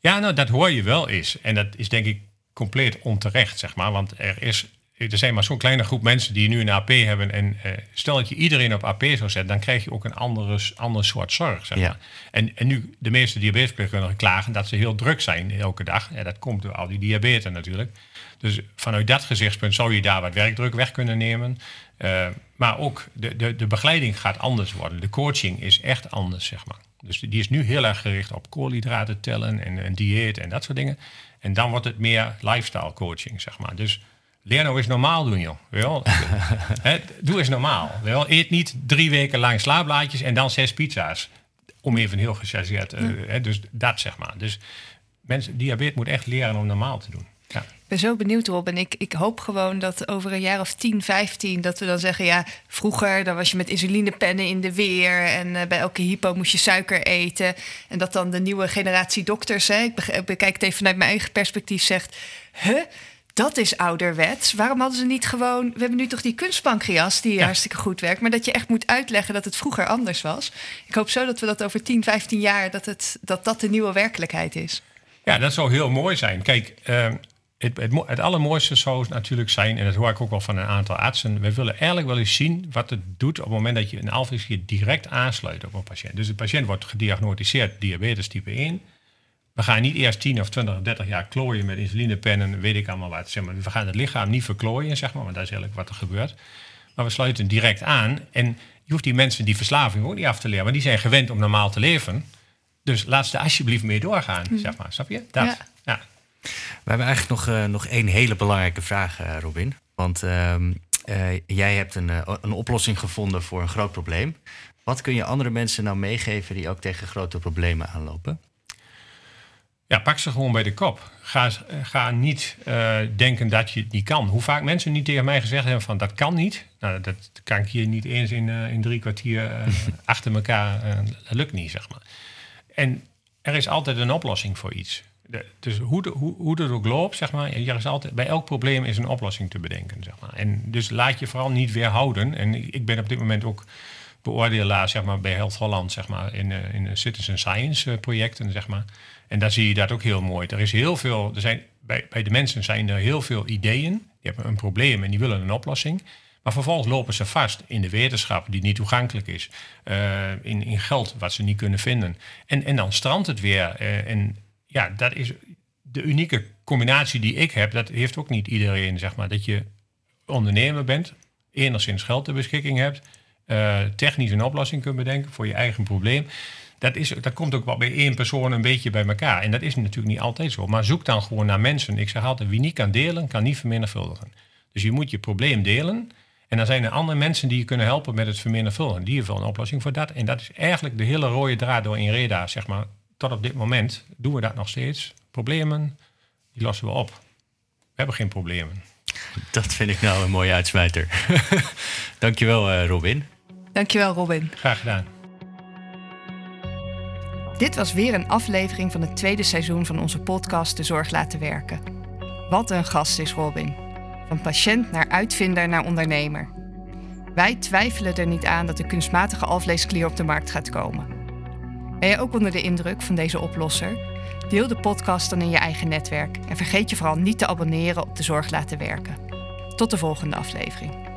Speaker 4: Ja, nou, dat hoor je wel eens. En dat is denk ik compleet onterecht, zeg maar. Want er is er zijn maar zo'n kleine groep mensen die nu een AP hebben. En uh, stel dat je iedereen op AP zou zetten, dan krijg je ook een andere, ander soort zorg. Zeg maar. ja. en, en nu, de meeste diabetesverpleegkundigen klagen dat ze heel druk zijn elke dag. Ja, dat komt door al die diabetes natuurlijk. Dus vanuit dat gezichtspunt zou je daar wat werkdruk weg kunnen nemen. Uh, maar ook de, de, de begeleiding gaat anders worden. De coaching is echt anders, zeg maar. Dus die is nu heel erg gericht op koolhydraten tellen en, en dieet en dat soort dingen. En dan wordt het meer lifestyle coaching, zeg maar. Dus leer nou eens normaal doen, joh. Wel? [laughs] doe eens normaal. Wel? Eet niet drie weken lang slaapblaadjes en dan zes pizza's. Om even heel gechargeerd. Uh, dus dat zeg maar. Dus mensen, diabetes moet echt leren om normaal te doen. Ja.
Speaker 2: Ik ben zo benieuwd, Rob. En ik, ik hoop gewoon dat over een jaar of 10, 15... dat we dan zeggen, ja, vroeger dan was je met insulinepennen in de weer... en uh, bij elke hypo moest je suiker eten. En dat dan de nieuwe generatie dokters... Hè, ik bekijk het even vanuit mijn eigen perspectief, zegt... Huh? Dat is ouderwets. Waarom hadden ze niet gewoon... We hebben nu toch die kunstpancreas die hartstikke goed werkt... maar dat je echt moet uitleggen dat het vroeger anders was. Ik hoop zo dat we dat over 10, 15 jaar... dat het, dat, dat de nieuwe werkelijkheid is.
Speaker 4: Ja, dat zou heel mooi zijn. Kijk, uh, het, het, het, allermooiste zou natuurlijk zijn... en dat hoor ik ook wel van een aantal artsen... we willen eigenlijk wel eens zien wat het doet... op het moment dat je een alvleeskliniek direct aansluit op een patiënt. Dus de patiënt wordt gediagnosticeerd diabetes type 1... We gaan niet eerst 10 of 20 30 jaar klooien met insulinepennen, weet ik allemaal wat. Zeg maar. We gaan het lichaam niet verklooien, zeg maar, want dat is eigenlijk wat er gebeurt. Maar we sluiten direct aan. En je hoeft die mensen die verslaving ook niet af te leren, want die zijn gewend om normaal te leven. Dus laat ze alsjeblieft mee doorgaan, mm. zeg maar. Snap je? Dat. Ja. ja.
Speaker 1: We hebben eigenlijk nog, uh, nog één hele belangrijke vraag, uh, Robin. Want uh, jij hebt een, een oplossing gevonden voor een groot probleem. Wat kun je andere mensen nou meegeven die ook tegen grote problemen aanlopen?
Speaker 4: Ja, pak ze gewoon bij de kop. Ga, ga niet uh, denken dat je het niet kan. Hoe vaak mensen niet tegen mij gezegd hebben van dat kan niet. Nou, dat kan ik hier niet eens in, uh, in drie kwartier uh, [laughs] achter elkaar. dat lukt niet, zeg maar. En er is altijd een oplossing voor iets. De, dus hoe, de, hoe, hoe het ook loopt, zeg maar, er is altijd, bij elk probleem is een oplossing te bedenken. Zeg maar. En dus laat je vooral niet weerhouden. En ik ben op dit moment ook beoordelaar zeg maar, bij Health Holland zeg maar, in, in citizen science projecten. Zeg maar. En daar zie je dat ook heel mooi. Er is heel veel, er zijn, bij, bij de mensen zijn er heel veel ideeën. Die hebben een probleem en die willen een oplossing. Maar vervolgens lopen ze vast in de wetenschap die niet toegankelijk is. Uh, in, in geld wat ze niet kunnen vinden. En, en dan strandt het weer. Uh, en ja, dat is de unieke combinatie die ik heb. Dat heeft ook niet iedereen, zeg maar. Dat je ondernemer bent, enigszins geld ter beschikking hebt. Uh, technisch een oplossing kunt bedenken voor je eigen probleem dat, is, dat komt ook wel bij één persoon een beetje bij elkaar. En dat is natuurlijk niet altijd zo. Maar zoek dan gewoon naar mensen. Ik zeg altijd, wie niet kan delen, kan niet vermenigvuldigen. Dus je moet je probleem delen. En dan zijn er andere mensen die je kunnen helpen met het vermenigvuldigen. Die hebben wel een oplossing voor dat. En dat is eigenlijk de hele rode draad door in Reda, zeg maar. Tot op dit moment doen we dat nog steeds. Problemen, die lossen we op. We hebben geen problemen.
Speaker 1: Dat vind ik nou een mooie uitsmijter. [laughs] Dankjewel, uh, Robin.
Speaker 2: Dankjewel, Robin.
Speaker 4: Graag gedaan.
Speaker 2: Dit was weer een aflevering van het tweede seizoen van onze podcast De Zorg Laten Werken. Wat een gast is Robin. Van patiënt naar uitvinder naar ondernemer. Wij twijfelen er niet aan dat de kunstmatige alvleesklier op de markt gaat komen. Ben je ook onder de indruk van deze oplosser? Deel de podcast dan in je eigen netwerk en vergeet je vooral niet te abonneren op De Zorg Laten Werken. Tot de volgende aflevering.